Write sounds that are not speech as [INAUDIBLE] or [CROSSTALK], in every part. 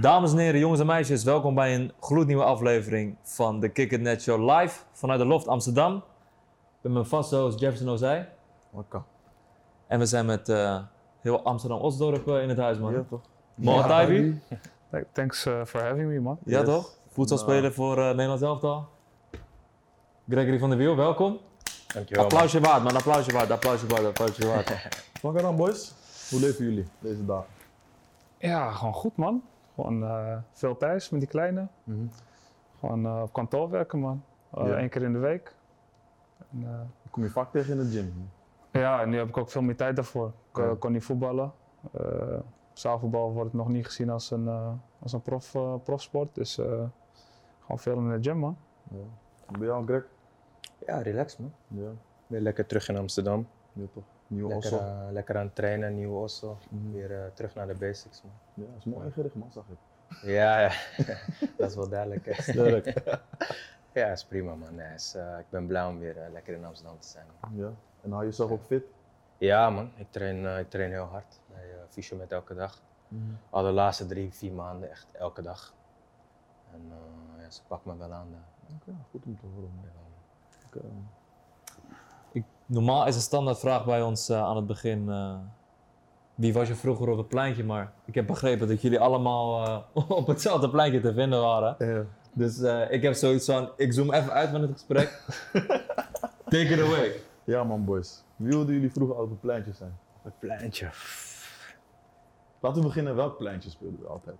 Dames en heren, jongens en meisjes, welkom bij een gloednieuwe aflevering van de Kick It Net Show live vanuit de Loft Amsterdam. Ik ben mijn vaste host Jefferson Ozij Lekker. en we zijn met eh, heel Amsterdam-Osdorp eh, in het huis, man. Ja, toch? Mooi, Taibi? Thanks uh, for having me, man. Ja, Yes. toch? Voetbalspeler voor uh, Nederlands elftal. Gregory van der Wiel, welkom. Dankjewel. Applausje waard, man. Applausje waard, applausje waard, applausje waard. [LAUGHS] Lekker dan, boys. Hoe leven jullie deze dagen? Ja, gewoon goed, man. Gewoon eh, veel thuis met die kleine. Gewoon eh, op kantoor werken, man. Uh, Ja. Eén keer in de week. En, eh, kom je vaak tegen in de gym. ja, en nu heb ik ook veel meer tijd daarvoor. Ik eh, Ja. kon niet voetballen. Eh zaalvoetbal wordt nog niet gezien als een, eh, als een prof, eh, profsport. Dus eh, gewoon veel in de gym, man. Ja. Ben je al Greg? Ja, relax man. Ja. Weer lekker terug in Amsterdam. Ja, toch? Nieuw Lekker, Osso. eh, lekker aan het trainen, nieuwe Osso. Mhm. Weer eh, terug naar de basics man. Ja, dat is mooi ingericht, man, zag ik. Ja, ja. [LAUGHS] dat is wel duidelijk. hè. Sterk. [LAUGHS] ja, is prima man. Nee, is, eh, ik ben blij om weer lekker in Amsterdam te zijn. Ja. En hou je jezelf ook fit? Ja man, ik train, ik train heel hard. Bij Fysio met elke dag. Al de laatste drie, vier maanden echt elke dag. En ja, ze pakt me wel aan daar. Oké, goed om te horen. man. Ja. Normaal is een standaardvraag bij ons eh, aan het begin. eh, wie was je vroeger op het pleintje? Maar ik heb begrepen dat jullie allemaal eh, [LAUGHS] op hetzelfde pleintje te vinden waren. Ja. Dus eh, ik heb zoiets van, ik zoom even uit met het gesprek. [LAUGHS] Take it away. ja, man, boys. Wie wilden jullie vroeger al op het pleintje zijn? Het pleintje. Laten we beginnen, welk pleintje speelden we altijd?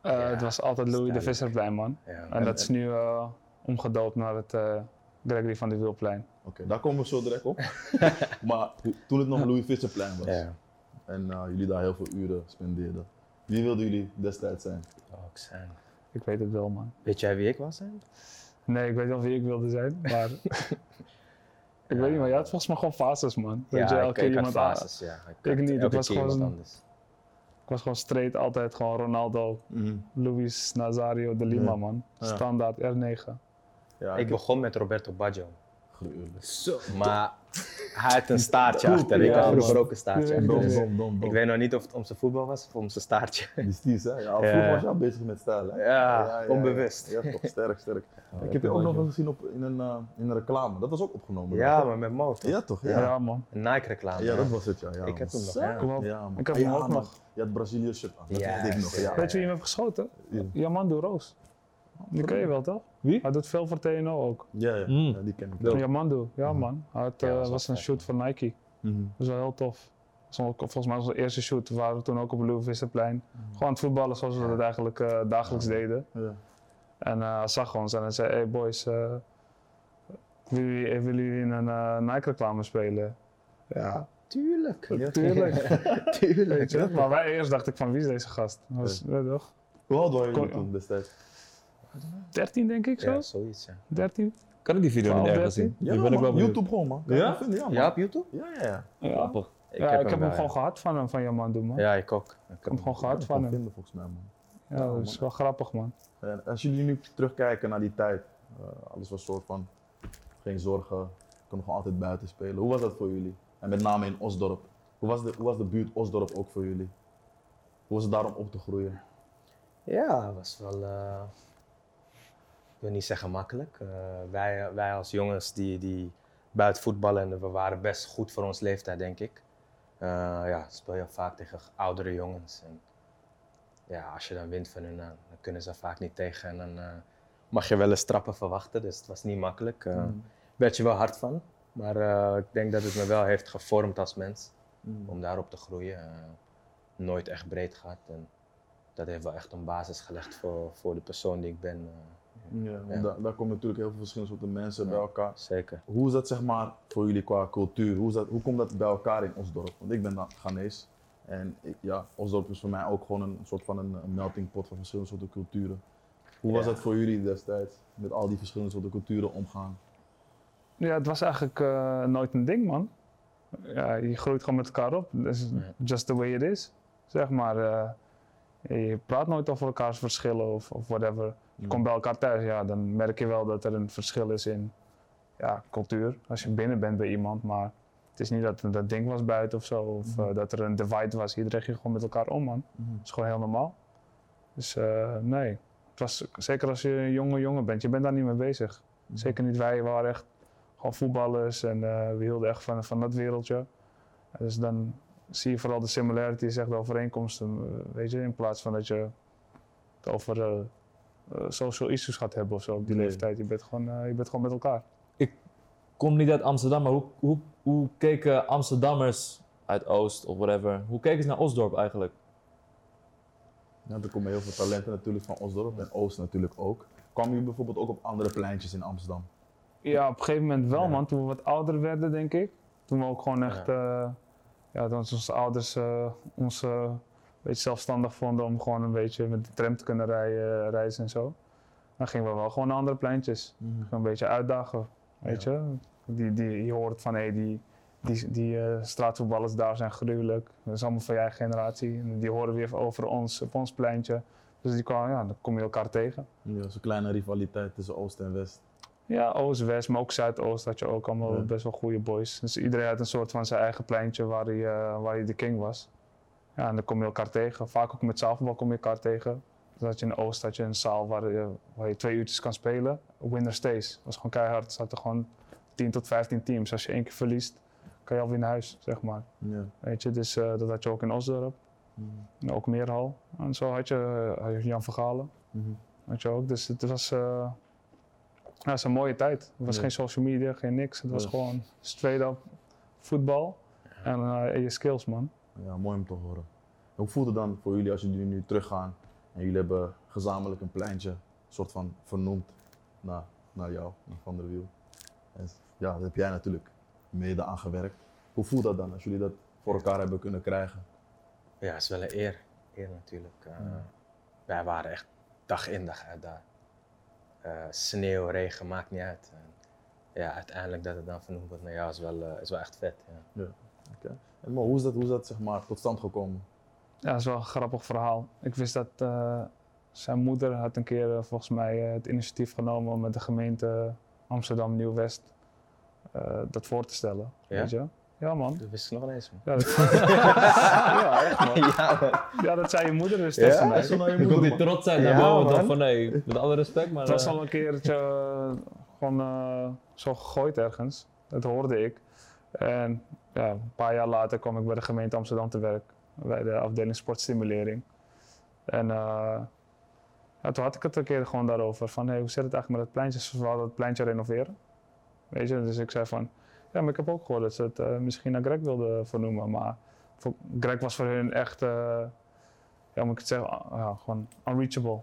Eh, Ja, het was altijd Louis de duidelijk. Visserplein, man. Ja, En man. dat is nu eh, omgedoopt naar het eh, Gregory van de Wielplein. Oké, daar komen we zo direct op. [LAUGHS] maar toen het nog Louis Visserplein was Ja, en eh, jullie daar heel veel uren spendeerden, wie wilden jullie destijds zijn? zou ik zijn. Ik weet het wel, man. Weet jij wie ik was? Hè? Nee, ik weet niet wie ik wilde zijn, maar... [LAUGHS] ik weet niet, maar je had volgens mij gewoon fases, man. Weet je, ja, elke ik, keer ik had iemand aan- fases, ja. Ik, Ik had niet, ik elke was gewoon-. Ik was gewoon straight altijd gewoon Ronaldo, Luis Nazario de Lima, Ja. man. Standaard R9. Ja, Ik begon met Roberto Baggio. Zo. Maar hij had een staartje achter. Ik Ja, had vroeger ook een staartje Ja, achter. Dom, dom, dom, ik weet nog niet of het om zijn voetbal was of om zijn staartje. [LAUGHS] Die hè? Ja, vroeger was je al bezig met stijl, hè? Ja, onbewust. Ja, toch, sterk, sterk. [LAUGHS] ik heb je ook nog eens gezien op, in, een, eh, in een reclame. Dat was ook opgenomen. Ja, toch? maar met Mo. Ja, toch? Ja, Ja, man. Een Nike-reclame. ja dat was het, ja. ja Ik heb hem nog, ja. Ik heb hem ja, ook nog. Je had Brazilië shirt aan. Dat Ja, weet ik nog. Weet je wie hem heeft geschoten? Ja. Yamando Roos. Die ken je wel, toch? Wie? Hij doet veel voor TNO ook. Ja, ja. Mm. ja, die ken ik wel. Yamando, ja man. Hij had, Ja, eh, was een shoot voor Nike. Mhm. Dat was wel heel tof. Volgens mij was onze eerste shoot. We waren toen ook op het Visserplein. Gewoon het voetballen zoals we dat eigenlijk eh, dagelijks deden. Ja. En eh, hij zag ons en hij zei, hey boys, eh willen jullie, willen jullie in een Nike-reclame spelen? Ja, Tuurlijk. natuurlijk. [LAUGHS] Tuurlijk. Weet je? Maar wij eerst dacht ik van wie is deze gast? Dat was, je toch? Hoe oud waren jullie Kon- toen destijds? 13 denk ik zo? Ja, zoiets, ja. 13? Kan ik die video niet 12, ergens 13? zien? Ja, ben ik wel man. benieuwd. YouTube gewoon, man. Kan je Ja? vinden? Ja, man. Ja, op YouTube? Ja, ja, ja. Ja. Grappig. Ik ja, ik heb hem wel, gewoon gehad van hem, van Yamando man. Ja, ik ook. Ik Ik heb hem gewoon gehad van hem vinden volgens mij, man. Ja, dat is wel grappig man. En als jullie nu terugkijken naar die tijd, eh, alles was soort van geen zorgen, je kon gewoon altijd buiten spelen. Hoe was dat voor jullie? En met name in Osdorp. Hoe was de, hoe was de buurt Osdorp ook voor jullie? Hoe was het daarom op te groeien? Ja, was wel. eh, wil niet zeggen makkelijk. Eh, wij, wij als jongens die, die buiten voetballen en we waren best goed voor ons leeftijd, denk ik. Eh, ja, speel je vaak tegen oudere jongens. En ja, als je dan wint van hun, dan dan kunnen ze vaak niet tegen. En dan eh, mag je wel eens trappen verwachten, dus het was niet makkelijk. Eh Mm. werd je wel hard van. Maar ik denk dat het me wel heeft gevormd als mens Mm. om daarop te groeien. Nooit echt breed gehad. En dat heeft wel echt een basis gelegd voor, voor de persoon die ik ben. Ja, want Ja. Daar, daar komen natuurlijk heel veel verschillende soorten mensen Ja. bij elkaar. zeker. Hoe is dat zeg maar voor jullie qua cultuur? Hoe, is dat, hoe komt dat bij elkaar in Osdorp? Want ik ben dan Ghanese. En ik, ja, Osdorp is voor mij ook gewoon een soort van een, een melting pot van verschillende soorten culturen. Hoe was dat voor jullie destijds? Met al die verschillende soorten culturen omgaan? Ja, het was eigenlijk eh, nooit een ding man. Ja, je groeit gewoon met elkaar op. Dat is Ja. just the way it is. Zeg maar, eh, je praat nooit over elkaars verschillen of, of whatever. Je komt bij elkaar thuis, ja, dan merk je wel dat er een verschil is in ja, cultuur. Als je binnen bent bij iemand, maar het is niet dat er dat ding was buiten of zo. Of Mhm. eh, dat er een divide was. Iedereen ging gewoon met elkaar om, man. Mhm. Dat is gewoon heel normaal. Dus eh, nee, het was, zeker als je een jonge jongen bent, je bent daar niet mee bezig. Zeker niet wij, we waren echt gewoon voetballers en eh, we hielden echt van, van dat wereldje. En dus dan zie je vooral de similarities, echt de overeenkomsten, weet je, in plaats van dat je het over social issues gaat hebben of zo op die Nee. leeftijd. Je bent, gewoon, eh, je bent gewoon met elkaar. kom niet uit Amsterdam, maar hoe, hoe, hoe keken Amsterdammers uit Oost of whatever, hoe keken ze naar Osdorp eigenlijk? Ja, er komen heel veel talenten natuurlijk van Osdorp en Oost natuurlijk ook. Kwamen jullie bijvoorbeeld ook op andere pleintjes in Amsterdam? Ja, op een gegeven moment wel, Ja. man. Toen we wat ouder werden, denk ik. Toen we ook gewoon echt, ja, ja toen onze ouders eh, ons eh, een beetje zelfstandig vonden om gewoon een beetje met de tram te kunnen rijden, reizen en zo. Dan gingen we wel gewoon naar andere pleintjes. Gewoon een beetje uitdagen, weet je. Die, die, je hoort van, hé, die, die, die eh, straatvoetballers daar zijn gruwelijk. Dat is allemaal van eigen generatie. En die horen weer over ons, op ons pleintje. Dus die kwamen, ja, dan kom je elkaar tegen. Ja, zo'n kleine rivaliteit tussen Oost en West. Ja, Oost, West, maar ook Zuidoost had je ook allemaal Ja. best wel goede boys. Dus iedereen had een soort van zijn eigen pleintje waar hij, eh, waar hij de king was. Ja, en dan kom je elkaar tegen. Vaak ook met zaalvoetbal kom je elkaar tegen. Dus had je in Oost had je een zaal waar je, waar je twee uurtjes kan spelen. Winner stays. Dat was gewoon keihard. Er zaten gewoon 10 tot 15 teams. Als je één keer verliest, kan je alweer naar huis, zeg maar. Ja. Weet je, dus eh, dat had je ook in Osdorp. En ook Meerhal. En zo had je, eh, had je Jan Vergalen. Mhm. Weet je ook. Dus het was, eh, ja, het is een mooie tijd. Er was Ja. geen social media, geen niks. Het was Ja. gewoon straight up voetbal en eh, je skills, man. Ja, mooi om te horen. Hoe voelt het dan voor jullie als jullie nu teruggaan en jullie hebben gezamenlijk een pleintje soort van vernoemd naar, naar jou, naar Van der Wiel? En ja, daar heb jij natuurlijk mede aan gewerkt. Hoe voelt dat dan als jullie dat voor elkaar hebben kunnen krijgen? Ja, het is wel een eer. Eer natuurlijk. Eh, Wij waren echt dag in dag uit daar. Eh, sneeuw, regen, maakt niet uit. En ja, uiteindelijk dat het dan vernoemd wordt naar jou is wel, eh, is wel echt vet. Ja. En maar hoe is dat, hoe is dat zeg maar, tot stand gekomen? Ja, dat is wel een grappig verhaal. Ik wist dat eh, zijn moeder had een keer eh, volgens mij eh, het initiatief genomen om met de gemeente Amsterdam Nieuw-West eh, dat voor te stellen. Ja? Weet je? Ja, man. Dat wist ik nog eens. Man. Ja, dat, [LAUGHS] ja, echt, man. ja, man. ja, dat zei je moeder dus Ja? tegen mij. Is dat nou je moeder, die man? trotsheid Ja, naar boven toch van nee, met alle respect, maar... Het was al een keertje gewoon eh, zo gegooid ergens. Dat hoorde ik. En ja, een paar jaar later kwam ik bij de gemeente Amsterdam te werk. Bij de afdeling sportstimulering. En eh, ja, toen had ik het een keer gewoon daarover. Van hoe zit het eigenlijk met het pleintje? Ze wilden het pleintje renoveren. Weet je, dus ik zei van... Ja, maar ik heb ook gehoord dat ze het eh, misschien naar Greg wilden vernoemen. Maar voor, Greg was voor hun echt... eh, ja, moet ik het zeggen? Ah, ja, gewoon unreachable.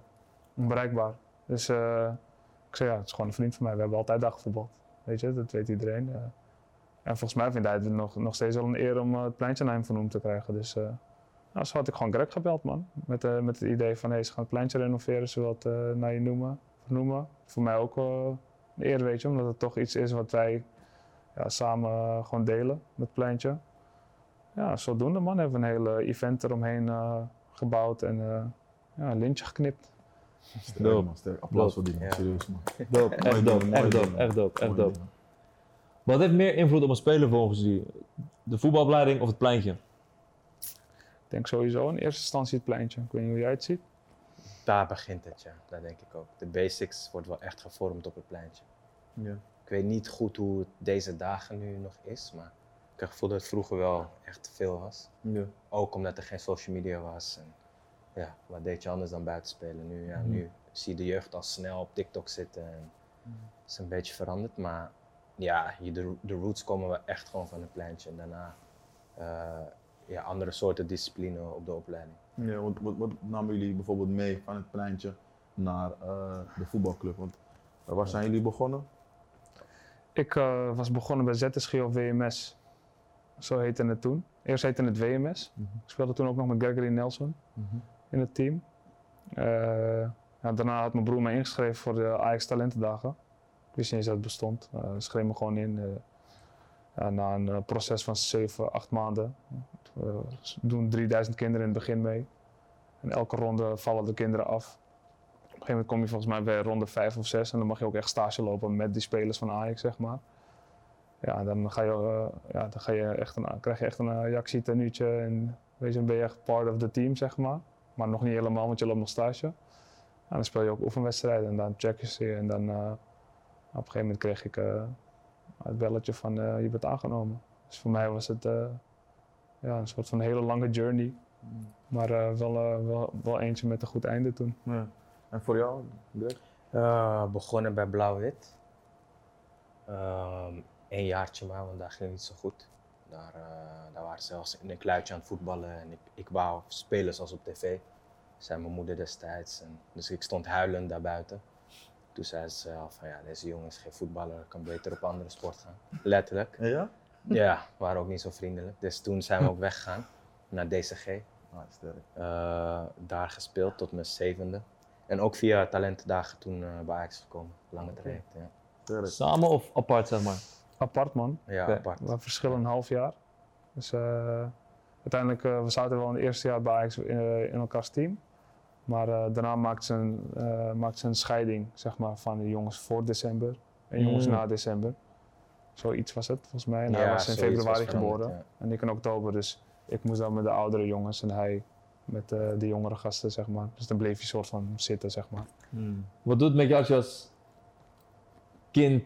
Onbereikbaar. Dus ik zei ja, het is gewoon een vriend van mij. We hebben altijd dag gevoetbald. Weet je, dat weet iedereen. En volgens mij vindt hij het nog, nog steeds wel een eer om eh, het pleintje naar hem vernoemd te krijgen. Dus eh nou, zo had ik gewoon Greg gebeld, man. Met, eh, met het idee van, hey, ze gaan het pleintje renoveren, ze willen het eh, naar je noemen, vernoemen. Voor mij ook eh, een eer, weet je, omdat het toch iets is wat wij ja, samen gewoon delen, het pleintje. Ja, zodoende, man. Hebben we een hele event eromheen eh, gebouwd en eh, ja, een lintje geknipt. Sterk, man, sterk. Applaus voor die man, Ja. serieus man. Dope, Mooi echt dope, echt dope, echt dope, echt Mooie dope. dingen. Wat heeft meer invloed op een speler volgens jullie? De voetbalopleiding of het pleintje? Ik denk sowieso in eerste instantie het pleintje. Ik weet niet hoe jij het ziet. Daar begint het, ja. Dat denk ik ook. De basics wordt wel echt gevormd op het pleintje. Ja. Ik weet niet goed hoe het deze dagen nu nog is, maar ik heb het gevoel dat het vroeger wel echt veel was. Ja. Ook omdat er geen social media was. En ja, wat deed je anders dan buiten spelen? Nu, ja, Mhm. nu zie je de jeugd al snel op TikTok zitten. En het is een beetje veranderd, maar ja, je- de, de roots komen wel echt gewoon van het pleintje. En daarna eh, ja, andere soorten discipline op de opleiding. Ja, wat, wat, wat namen jullie bijvoorbeeld mee van het pleintje naar eh, de voetbalclub? Want eh, waar zijn jullie begonnen? Ik eh, was begonnen bij ZSG of WMS. Zo heette het toen. Eerst heette het WMS. Mhm. Ik speelde toen ook nog met Gregory Nelson in het team. Eh, ja, daarna had mijn broer mij ingeschreven voor de Ajax Talentendagen. Ik wist niet eens dat het bestond. Uh, schreef me gewoon in. ja, na een eh, proces van 7, 8 maanden. We doen 3000 kinderen in het begin mee. En elke ronde vallen de kinderen af. Op een gegeven moment kom je volgens mij bij ronde 5 of 6 en dan mag je ook echt stage lopen met die spelers van Ajax, zeg maar. Ja, dan, ga je, ja, dan ga je echt een, krijg je echt een Ajaxie tenuutje en weet je, dan ben je echt part of the team, zeg maar. maar nog niet helemaal, want je loopt nog stage. En dan speel je ook oefenwedstrijden en dan check je ze. En dan op een gegeven moment kreeg ik eh, het belletje van eh, je bent aangenomen. Dus voor mij was het eh, ja, een soort van hele lange journey. Maar eh, wel, wel, wel eentje met een goed einde toen. Ja. En voor jou, Greg? Eh, begonnen bij Blauw-Wit. Ehm een jaartje maar, want daar ging het niet zo goed. Daar, daar waren ze zelfs in een kluitje aan het voetballen en ik, ik wou spelen zoals op tv. Zei mijn moeder destijds. En, dus ik stond huilend daar buiten. Toen zei ze al van ja, deze jongen is geen voetballer, kan beter op andere sport gaan. Letterlijk. Ja? Ja, waren ook niet zo vriendelijk. Dus toen zijn we ook [LAUGHS] weggegaan naar DCG. Ah, sterk. Eh, daar gespeeld tot mijn zevende. En ook via talentendagen toen eh, bij Ajax gekomen. Lange traject, ja. sterk. Samen of apart, zeg maar? Apart man. Ja, apart. We verschillen een half jaar. Dus eh, uiteindelijk, eh, we zaten wel in het eerste jaar bij Ajax in, in elkaars team. Maar eh, daarna maakte ze, een, eh, maakte ze een scheiding zeg maar, van de jongens voor december en jongens Mm. na december. Zoiets was het volgens mij. En hij was in februari was geboren ja. en ik in oktober. Dus ik moest dan met de oudere jongens en hij met eh, de jongere gasten. Zeg maar. Dus dan bleef je soort van zitten. Zeg maar. Wat doet het met je als je als kind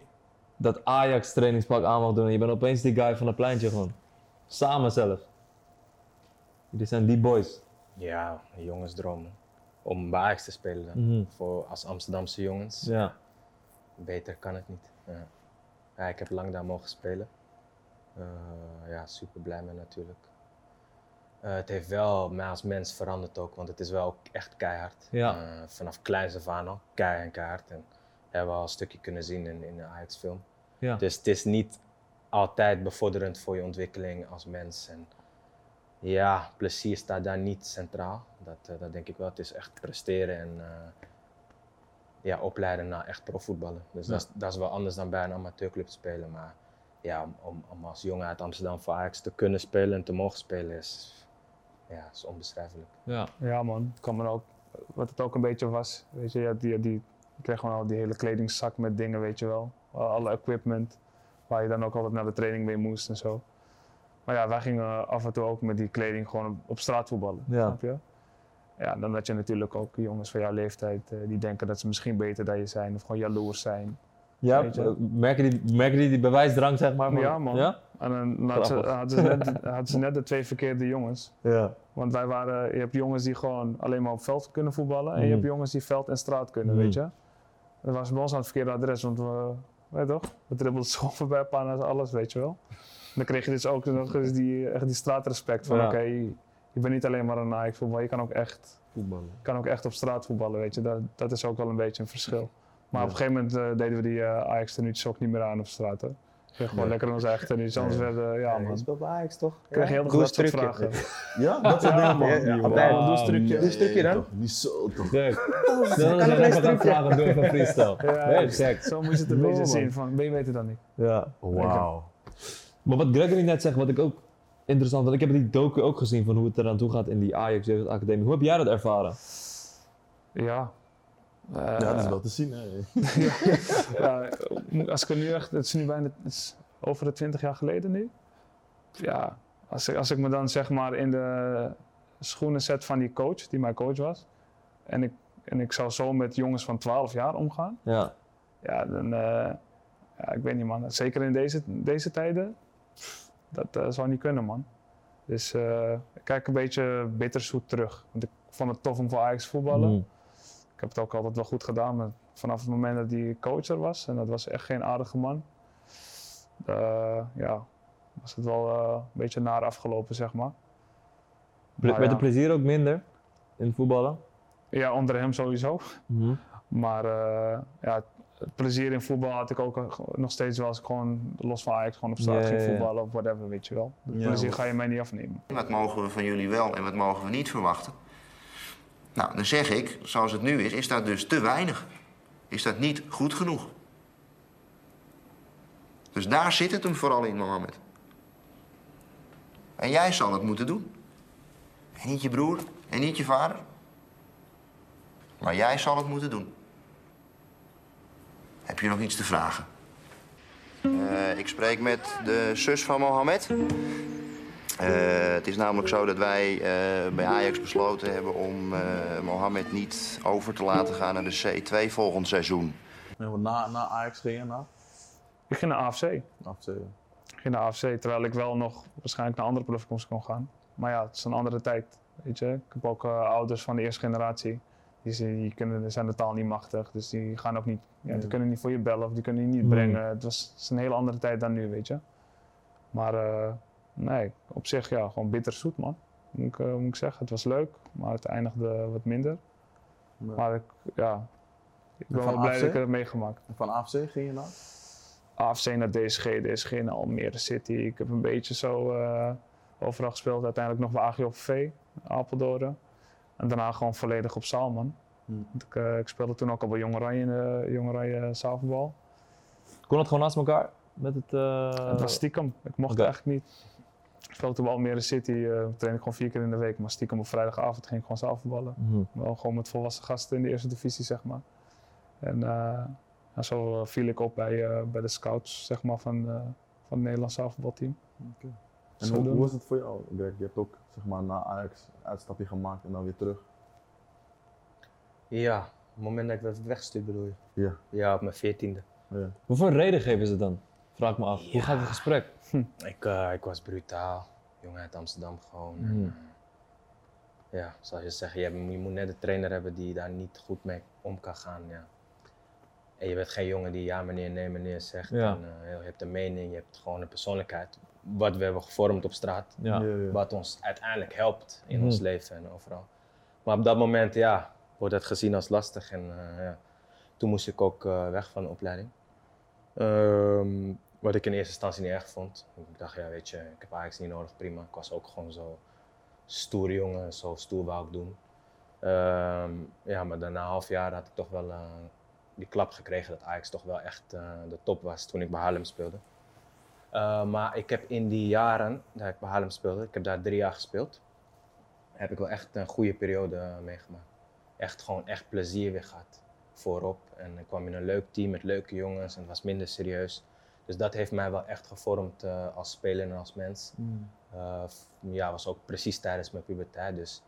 dat Ajax trainingspak aan mag doen en je bent opeens die guy van het pleintje gewoon? Samen zelf. Jullie zijn die boys. Ja, een Om bij Ajax te spelen. Mhm. Voor als Amsterdamse jongens. Ja. Beter kan het niet. Ja. Ja, ik heb lang daar mogen spelen. Eh, ja, super blij mee natuurlijk. Eh, het heeft wel mij als mens veranderd ook, want het is wel echt keihard. Ja. Eh, vanaf kleins af aan al, keihard en keihard. En hebben we al een stukje kunnen zien in, in de Ajax-film. Ja. Dus het is niet altijd bevorderend voor je ontwikkeling als mens. En ja, plezier staat daar niet centraal. Dat, eh, dat denk ik wel. Het is echt presteren en eh, ja, opleiden naar echt profvoetballen. Dus Ja. dat, is, dat is wel anders dan bij een amateurclub spelen. Maar ja, om, om, om als jongen uit Amsterdam voor Ajax te kunnen spelen en te mogen spelen is, ja, is onbeschrijfelijk. Ja. Ja man, het kwam er ook, wat het ook een beetje was. Weet je, ja, die, die, je kreeg gewoon al die hele kledingzak met dingen, weet je wel. Alle equipment, waar je dan ook altijd naar de training mee moest en zo. Maar ja, wij gingen af en toe ook met die kleding gewoon op, op straat voetballen, Ja. snap je? Ja, dan had je natuurlijk ook jongens van jouw leeftijd eh, die denken dat ze misschien beter dan je zijn of gewoon jaloers zijn. Ja, eh, merken die, merken die die bewijsdrang, zeg maar? Ja, man. Ja? En dan hadden ze, [LAUGHS] hadden, ze net, hadden ze net de twee verkeerde jongens. Ja. Want wij waren, je hebt jongens die gewoon alleen maar op veld kunnen voetballen. En je Mhm. hebt jongens die veld en straat kunnen, Mhm. weet je. Dat was bij ons aan het verkeerde adres, want we, weet je toch, we dribbelden zo [LAUGHS] voorbij pannen alles, weet je wel. En dan kreeg je dus ook nog eens die, echt die straatrespect van, Ja. oké, je bent niet alleen maar een Ajax voetbal, je kan ook echt, Voetballen. je kan ook echt op straat voetballen, weet je. Dat, dat is ook wel een beetje een verschil. Maar Ja. op een gegeven moment eh, deden we die eh Ajax tenuutjes ook niet meer aan op straat, hè. We gingen gewoon Nee. lekker onze eigen tenuutjes, anders Nee. werden, ja man. je speelt bij Ajax toch? Kreeg je heel veel dat soort trucje. vragen. [LAUGHS] Ja, dat soort Ja, dingen, man. Ja, Wauw. altijd. Doe een stukje. Doe een stukje dan. toch, Niet zo toch. Gek. [LAUGHS] Dan Kan is een even stukje? vragen door van [LAUGHS] freestyle. Ja, Nee, gek. Zo moet je het een Ja, beetje zien, van ben je beter dan ik. Ja. Wauw. Maar wat Gregory net zegt, wat ik ook interessant want ik heb die docu ook gezien van hoe het eraan toe gaat in die Ajax Jeugd Academie. Hoe heb jij dat ervaren? Ja. Ja, dat is wel te zien, hè. [LAUGHS] ja, als ik er nu echt, het is nu bijna het is over de 20 jaar geleden nu. Ja, als ik, als ik me dan zeg maar in de schoenen zet van die coach, die mijn coach was. En ik, en ik zou zo met jongens van 12 jaar omgaan. Ja. Ja, dan, eh, ja, ik weet niet man. Zeker in deze, deze tijden, pff, dat eh, zou niet kunnen man. Dus eh, ik kijk een beetje bitterzoet terug. Want ik vond het tof om voor Ajax te voetballen. Mm. Ik heb het ook altijd wel goed gedaan, maar vanaf het moment dat die coach er was, en dat was echt geen aardige man, eh, ja, was het wel een beetje naar afgelopen, zeg maar. Ple- Maar Werd ja. de plezier ook minder in het voetballen? Ja, onder hem sowieso. Mhm. Maar ja, plezier in voetbal had ik ook eh, nog steeds wel als ik gewoon los van Ajax gewoon op straat ging voetballen of whatever, weet je wel. Ja, plezier ga je mij niet afnemen. Wat mogen we van jullie wel en wat mogen we niet verwachten? Nou, dan zeg ik, zoals het nu is, is dat dus te weinig. Is dat niet goed genoeg? Dus daar zit het hem vooral in, Mohammed. En jij zal het moeten doen. En niet je broer en niet je vader. Maar jij zal het moeten doen. Heb je nog iets te vragen? Eh, ik spreek met de zus van Mohammed. Eh, het is namelijk zo dat wij eh, bij Ajax besloten hebben om eh, Mohamed niet over te laten gaan naar de C2 volgend seizoen. Na, na Ajax ging je naar Ik ging naar AFC. AFC. Ik ging naar AFC, terwijl ik wel nog waarschijnlijk naar andere profclubs kon gaan. Maar ja, het is een andere tijd, weet je. Ik heb ook ouders van de eerste generatie. Die, zijn- die kunnen, zijn de taal niet machtig, dus die gaan ook niet, ja, die kunnen niet voor je bellen of die kunnen je niet brengen. Het, was, het is een hele andere tijd dan nu, weet je. Maar eh, nee, op zich ja, gewoon bitterzoet man. Moet ik, eh, moet ik zeggen. Het was leuk, maar het eindigde wat minder. Maar ik, ja, ik ben wel blij AFC? dat ik het heb meegemaakt. Van AFC ging je naar? AFC naar DSG, DSG naar Almere City. Ik heb een beetje zo eh, overal gespeeld. Uiteindelijk nog bij AGOVV, Apeldoorn. En daarna gewoon volledig op zaalman. Ik, eh, ik speelde toen ook al bij Jong Oranje in de Jong Oranje zaalvoetbal. Kon het gewoon naast elkaar? Met het, eh, Het was stiekem. Ik mocht eigenlijk niet. Ik speelde toen bij Almere City. eh train ik gewoon vier keer in de week. Maar stiekem op vrijdagavond ging ik gewoon zaalvoetballen. Mhm. Wel gewoon met volwassen gasten in de eerste divisie, zeg maar. En eh, zo eh, viel ik op bij, eh, bij de scouts, zeg maar, van, eh, van het Nederlands zaalvoetbalteam. En hoe, hoe was het voor jou, Greg? Je hebt ook zeg maar, na Ajax een uitstapje gemaakt en dan weer terug. Ja, op het moment dat ik werd weggestuurd bedoel je? Ja. Ja, op mijn veertiende. Ja. Hoeveel reden geven ze dan? Vraag ik me af. Hoe gaat het gesprek? Ik, eh, ik was brutaal. Jongen uit Amsterdam gewoon. En, eh, ja, zoals je zegt, je, moet net een trainer hebben die daar niet goed mee om kan gaan. Ja. En je bent geen jongen die ja meneer, nee meneer zegt. Ja. En, eh, je hebt een mening, je hebt gewoon een persoonlijkheid. Wat we hebben gevormd op straat. Ja. Ja, ja. Wat ons uiteindelijk helpt in Mhm. ons leven en overal. Maar op dat moment, ja, wordt het gezien als lastig. En eh, ja, toen moest ik ook eh, weg van de opleiding. Ehm, wat ik in eerste instantie niet erg vond. Ik dacht, ja, weet je, ik heb Ajax niet nodig, prima. Ik was ook gewoon zo stoer jongen, zo stoer wou ik doen. Ehm, ja, maar daarna een half jaar had ik toch wel eh, die klap gekregen dat Ajax toch wel echt de top was toen ik bij Haarlem speelde. Maar ik heb in die jaren dat ik bij Haarlem speelde, ik heb daar drie jaar gespeeld, heb ik wel echt een goede periode meegemaakt. Echt gewoon echt plezier weer gehad voorop. En ik kwam in een leuk team met leuke jongens en het was minder serieus. Dus dat heeft mij wel echt gevormd eh, als speler en als mens. Eh, f- ja, was ook precies tijdens mijn puberteit. Dus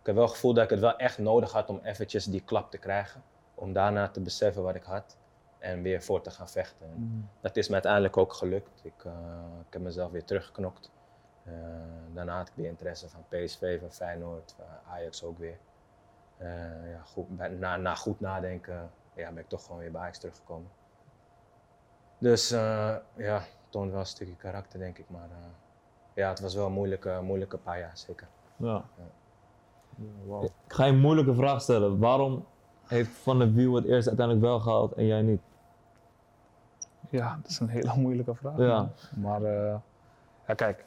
ik heb wel het gevoel dat ik het wel echt nodig had om eventjes die klap te krijgen. Om daarna te beseffen wat ik had en weer voor te gaan vechten. En Dat is me uiteindelijk ook gelukt. Ik, eh, ik heb mezelf weer teruggeknokt. Eh, daarna had ik weer interesse van PSV, van Feyenoord, van Ajax ook weer. Eh, ja, goed, na, na goed nadenken ja, ben ik toch gewoon weer bij Ajax teruggekomen. Dus eh, ja, toont wel een stukje karakter denk ik. Maar eh, ja, het was wel een moeilijke, moeilijke paar jaar, zeker. Ja. Ja, wauw. Ik ga je een moeilijke vraag stellen. Waarom heeft Van der Wiel het eerst uiteindelijk wel gehaald en jij niet? Ja, dat is een hele [LAUGHS] moeilijke vraag. Ja. man. Maar eh, ja, kijk,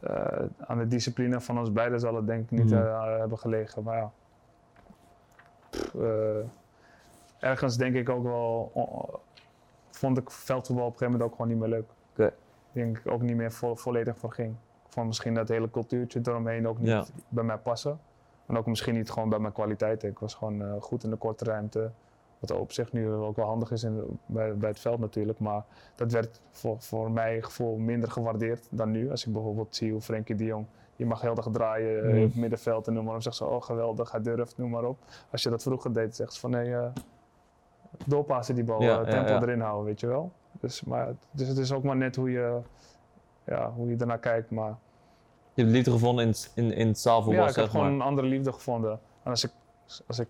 eh, aan de discipline van ons beiden zal het denk ik niet eh, hebben gelegen. Maar ja, Pff, eh, ergens denk ik ook wel, vond ik veldvoetbal op een gegeven moment ook gewoon niet meer leuk. Ik denk ik ook niet meer vo- volledig voor ging. Ik vond misschien dat hele cultuurtje eromheen ook niet Ja. bij mij passen. En ook misschien niet gewoon bij mijn kwaliteiten. Ik was gewoon eh, goed in de korte ruimte. Wat op zich nu ook wel handig is in, bij, bij het veld natuurlijk. Maar dat werd voor, voor mijn gevoel minder gewaardeerd dan nu. Als ik bijvoorbeeld zie hoe Frenkie de Jong, die mag heel dag draaien eh, Mhm. in het middenveld en noem maar op. Zegt ze, oh geweldig, hij durft, noem maar op. Als je dat vroeger deed, zegt ze van nee, eh doorpassen die bal, Ja, eh, tempo ja. erin houden, weet je wel. Dus, maar, dus het is ook maar net hoe je, ja, hoe je ernaar kijkt. Maar Je hebt liefde gevonden in, het- in, in het zaalvoetbal, ja, ik heb gewoon maar. een andere liefde gevonden. En als ik, als ik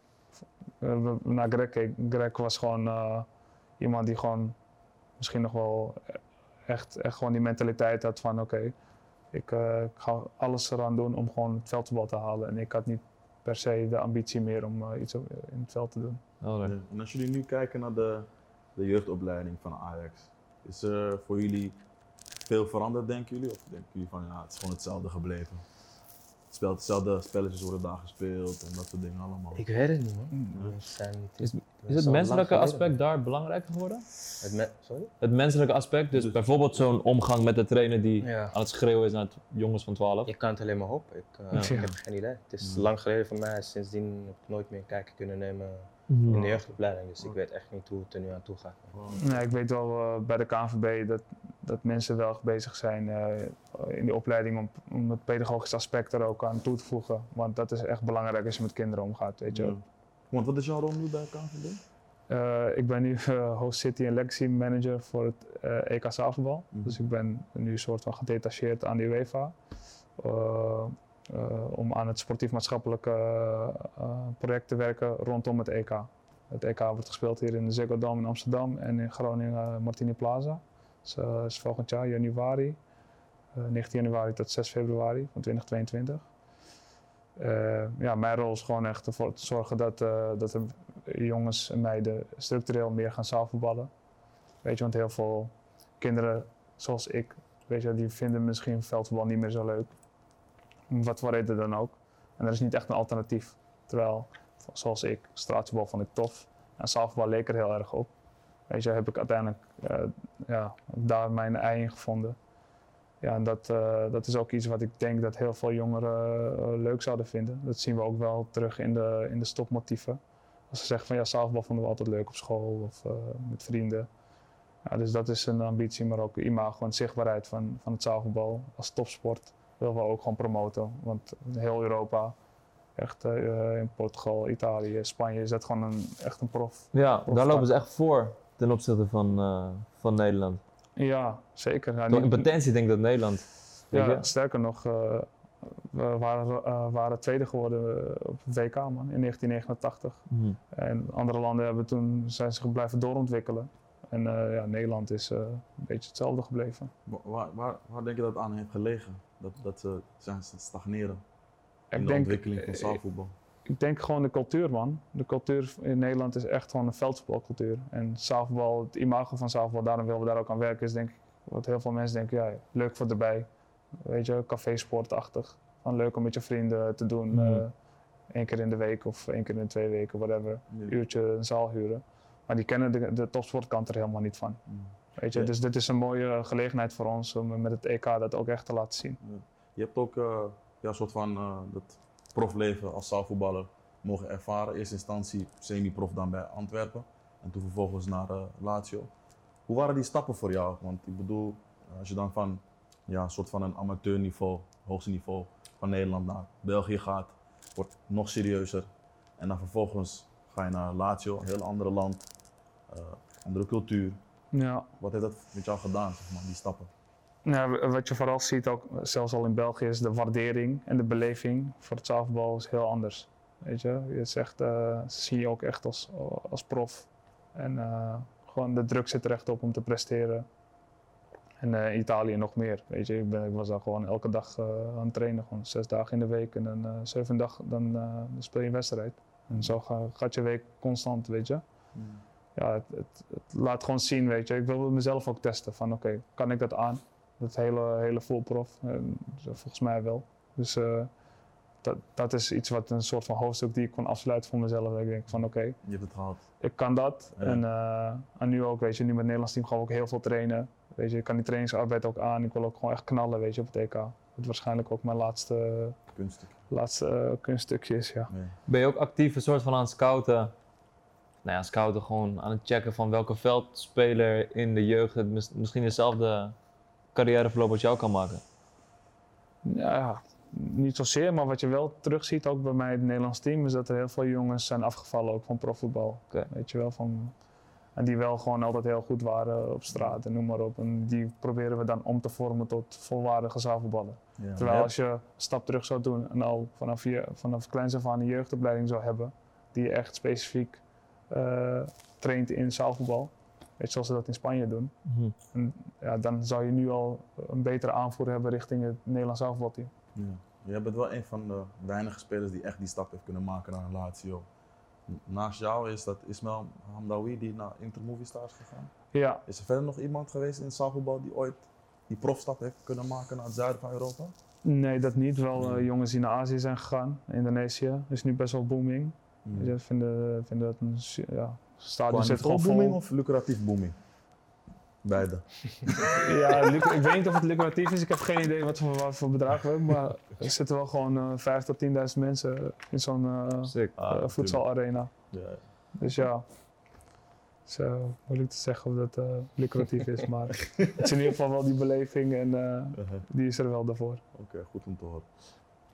eh, naar Greg keek, Greg was gewoon eh, iemand die gewoon misschien nog wel echt, echt gewoon die mentaliteit had van oké, ik, eh, ik ga alles eraan doen om gewoon het veldvoetbal te halen. En ik had niet per se de ambitie meer om eh, iets op- in het veld te doen. Ja. En als jullie nu kijken naar de, de jeugdopleiding van Ajax, is er voor jullie veel veranderd, denken jullie? Of denken jullie van ja, het is gewoon hetzelfde gebleven? Het speelt hetzelfde spelletjes worden daar gespeeld en dat soort dingen allemaal. Ik weet het niet man. We zijn niet- Is, is het menselijke aspect daar belangrijker geworden? Het me- Sorry? Het menselijke aspect, dus Dus- bijvoorbeeld zo'n omgang met de trainer die Ja. aan het schreeuwen is naar het jongens van 12. Ik kan het alleen maar hopen. Ik, eh, Ja. ik heb geen idee. Het is Ja. lang geleden voor mij. Sindsdien heb ik nooit meer kijken kunnen nemen in de jeugdopleiding. Dus ik weet echt niet hoe het er nu aan toe gaat. Wow. Ja, ik weet wel eh, bij de KNVB dat dat mensen wel bezig zijn eh, in die opleiding om, om het pedagogisch aspect er ook aan toe te voegen. Want dat is echt belangrijk als je met kinderen omgaat, weet je. Want wat is jouw rol nu bij KVB? Eh, ik ben nu eh, Host City en Legacy Manager voor het eh, EK zaalvoetbal. Mhm. Dus ik ben nu soort van gedetacheerd aan de UEFA. om aan het sportief-maatschappelijke project te werken rondom het EK. Het EK wordt gespeeld hier in de Ziggo Dome in Amsterdam en in Groningen Martini Plaza. Dus is volgend jaar januari, eh 19 januari tot 6 februari van 2022. Eh, ja, mijn rol is gewoon echt ervoor te zorgen dat, eh, dat de jongens en meiden structureel meer gaan zaalvoetballen. Weet je, want heel veel kinderen zoals ik, weet je, die vinden misschien veldvoetbal niet meer zo leuk. Wat voor reden dan ook. En er is niet echt een alternatief. Terwijl, zoals ik, straatvoetbal vond ik tof. En zaalvoetbal leek er heel erg op. Weet je, heb ik uiteindelijk eh, ja, daar mijn ei in gevonden. Ja, en dat, eh, dat is ook iets wat ik denk dat heel veel jongeren eh, leuk zouden vinden. Dat zien we ook wel terug in de, in de stopmotieven. Als ze zeggen van ja, zaalvoetbal vonden we altijd leuk op school of eh, met vrienden. Ja, dus dat is een ambitie, maar ook imago en zichtbaarheid van, van het zaalvoetbal als topsport willen we ook gewoon promoten. Want heel Europa, echt in Portugal, Italië, Spanje, is dat gewoon een, echt een prof. Ja, daar lopen ze echt voor ten opzichte van, van Nederland. Ja, zeker. Ja, Toch in potentie denk ik dat Nederland. weet Ja, je? sterker nog, eh, we waren, eh, waren tweede geworden eh, op het WK man, in 1989. Mhm. En andere landen hebben toen, zijn zich blijven doorontwikkelen. En eh, ja, Nederland is eh, een beetje hetzelfde gebleven. Wa- Waar, waar, waar denk je dat het aan heeft gelegen? Dat, dat ze zijn ze stagneren in Ik de denk, ontwikkeling van zaalvoetbal? Ik denk gewoon de cultuur, man. De cultuur in Nederland is echt gewoon een veldvoetbalcultuur. En het imago van zaalvoetbal, daarom willen we daar ook aan werken, is denk ik wat heel veel mensen denken, ja, leuk voor erbij. Weet je, cafésportachtig. Van leuk om met je vrienden te doen. Mhm. eh, één keer in de week of één keer in de twee weken, whatever. Ja. Uurtje een zaal huren. Maar die kennen de, de topsportkant er helemaal niet van. Mm. Weet je? Dus dit is een mooie gelegenheid voor ons om met het EK dat ook echt te laten zien. Je hebt ook eh, ja, een soort van eh, dat profleven als zaalvoetballer mogen ervaren. Eerste instantie semi-prof dan bij Antwerpen en toen vervolgens naar eh, Lazio. Hoe waren die stappen voor jou? Want ik bedoel, als je dan van ja, een soort van een amateurniveau, hoogste niveau van Nederland naar België gaat, wordt nog serieuzer. En dan vervolgens ga je naar Lazio, een heel ander land, eh, andere cultuur. Ja. Wat heeft dat met jou gedaan, zeg maar, die stappen? Ja, w- wat je vooral ziet, ook zelfs al in België, is de waardering en de beleving voor het zaalvoetbal is heel anders. Weet je, je is echt, eh, ze zien je ook echt als, als prof. En eh, gewoon de druk zit er echt op om te presteren. En eh, Italië nog meer. Weet je, ik, ben, ik was daar gewoon elke dag aan het trainen, gewoon zes dagen in de week en dan zeven dagen, dan, dan speel je een wedstrijd. En zo ga- gaat je week constant, weet je ja, het, het, het laat gewoon zien, weet je. Ik wil mezelf ook testen van, oké, kan ik dat aan? Dat hele, hele full prof. En volgens mij wel. Dus eh, dat, dat is iets wat een soort van hoofdstuk die ik kon afsluiten voor mezelf. Ik denk van, oké, Je hebt het gehad. ik kan dat. Ja. En, eh, en nu ook, weet je, nu met het Nederlands team gaan we ook heel veel trainen. Weet je, ik kan die trainingsarbeid ook aan. Ik wil ook gewoon echt knallen, weet je, op het EK. Wat waarschijnlijk ook mijn laatste, Kunstig. laatste eh, kunststukje is, ja. Nee. Ben je ook actief een soort van aan het scouten? Nou ja, scouten gewoon aan het checken van welke veldspeler in de jeugd het mis- misschien dezelfde carrièreverloop als jou kan maken. Ja, niet zozeer, maar wat je wel terugziet ook bij mij in het Nederlands team, is dat er heel veel jongens zijn afgevallen ook van profvoetbal. Oké. Weet je wel, van, en die wel gewoon altijd heel goed waren op straat en noem maar op. En die proberen we dan om te vormen tot volwaardige zaalvoetballen. Ja. Terwijl Ja. als je een stap terug zou doen en al vanaf, je, vanaf kleins af aan een jeugdopleiding zou hebben, die je echt specifiek eh, traint in zaalvoetbal, weet je, zoals ze dat in Spanje doen, Mhm. en, ja, dan zou je nu al een betere aanvoer hebben richting het Nederlands zaalvoetbalteam. Ja. Jij bent wel een van de weinige spelers die echt die stap heeft kunnen maken naar Lazio. Naast jou is dat Ismail Hamdawi die naar Inter is gegaan. Ja, Is er verder nog iemand geweest in het zaalvoetbal die ooit die profstap heeft kunnen maken naar het zuiden van Europa? Nee, dat niet. Wel eh, jongens die naar Azië zijn gegaan. Indonesië is nu best wel booming. Hmm. Ze vinden, vinden dat een ja, stadion Qua zit gewoon booming vol. of lucratief booming? Beide. [LAUGHS] Ja, ik weet niet of het lucratief is. Ik heb geen idee wat voor, wat voor bedrag we hebben. Maar er zitten wel gewoon eh 5.000 tot 10.000 mensen in zo'n Sick. voetsalarena. Ja. Dus ja, Zo, moeilijk te zeggen of dat eh, lucratief is, maar [LAUGHS] het is in ieder geval wel die beleving en eh, die is er wel daarvoor. Oké, goed om te horen.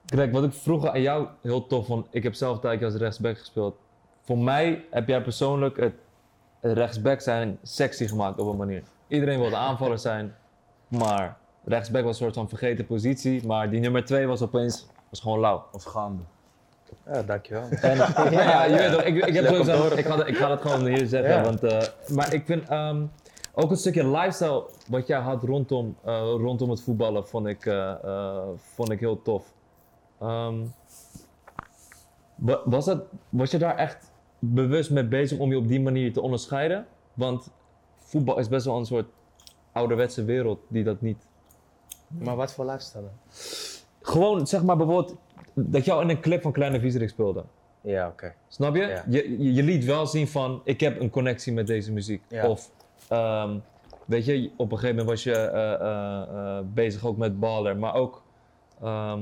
Kijk, wat ik vroeger aan jou heel tof vond, ik heb zelf een tijdje als rechtsback gespeeld. Voor mij heb jij persoonlijk het, het rechtsback zijn sexy gemaakt op een manier. Iedereen wilde aanvaller zijn, maar rechtsback was een soort van vergeten positie. Maar die nummer twee was opeens was gewoon lauw. Als gaande. Ja, dankjewel. En, [LAUGHS] ja, je weet toch, ik, ik, heb sowieso, horen. ik, ga, ik ga dat gewoon hier zeggen. Ja. Want, eh, maar ik vind ehm, ook een stukje lifestyle wat jij had rondom, eh, rondom het voetballen, vond ik, eh, eh, vond ik heel tof. Ehm, wa- was, dat, was je daar echt bewust mee bezig om je op die manier te onderscheiden? Want voetbal is best wel een soort ouderwetse wereld die dat niet Maar wat voor lifestyle? Gewoon zeg maar bijvoorbeeld dat jou in een clip van Kleine Viezerik speelde. Ja, oké. Snap je? Ja. je? Je je liet wel zien van ik heb een connectie met deze muziek. Ja. Of ehm, weet je, op een gegeven moment was je eh, eh, eh, bezig ook met baller, maar ook ehm,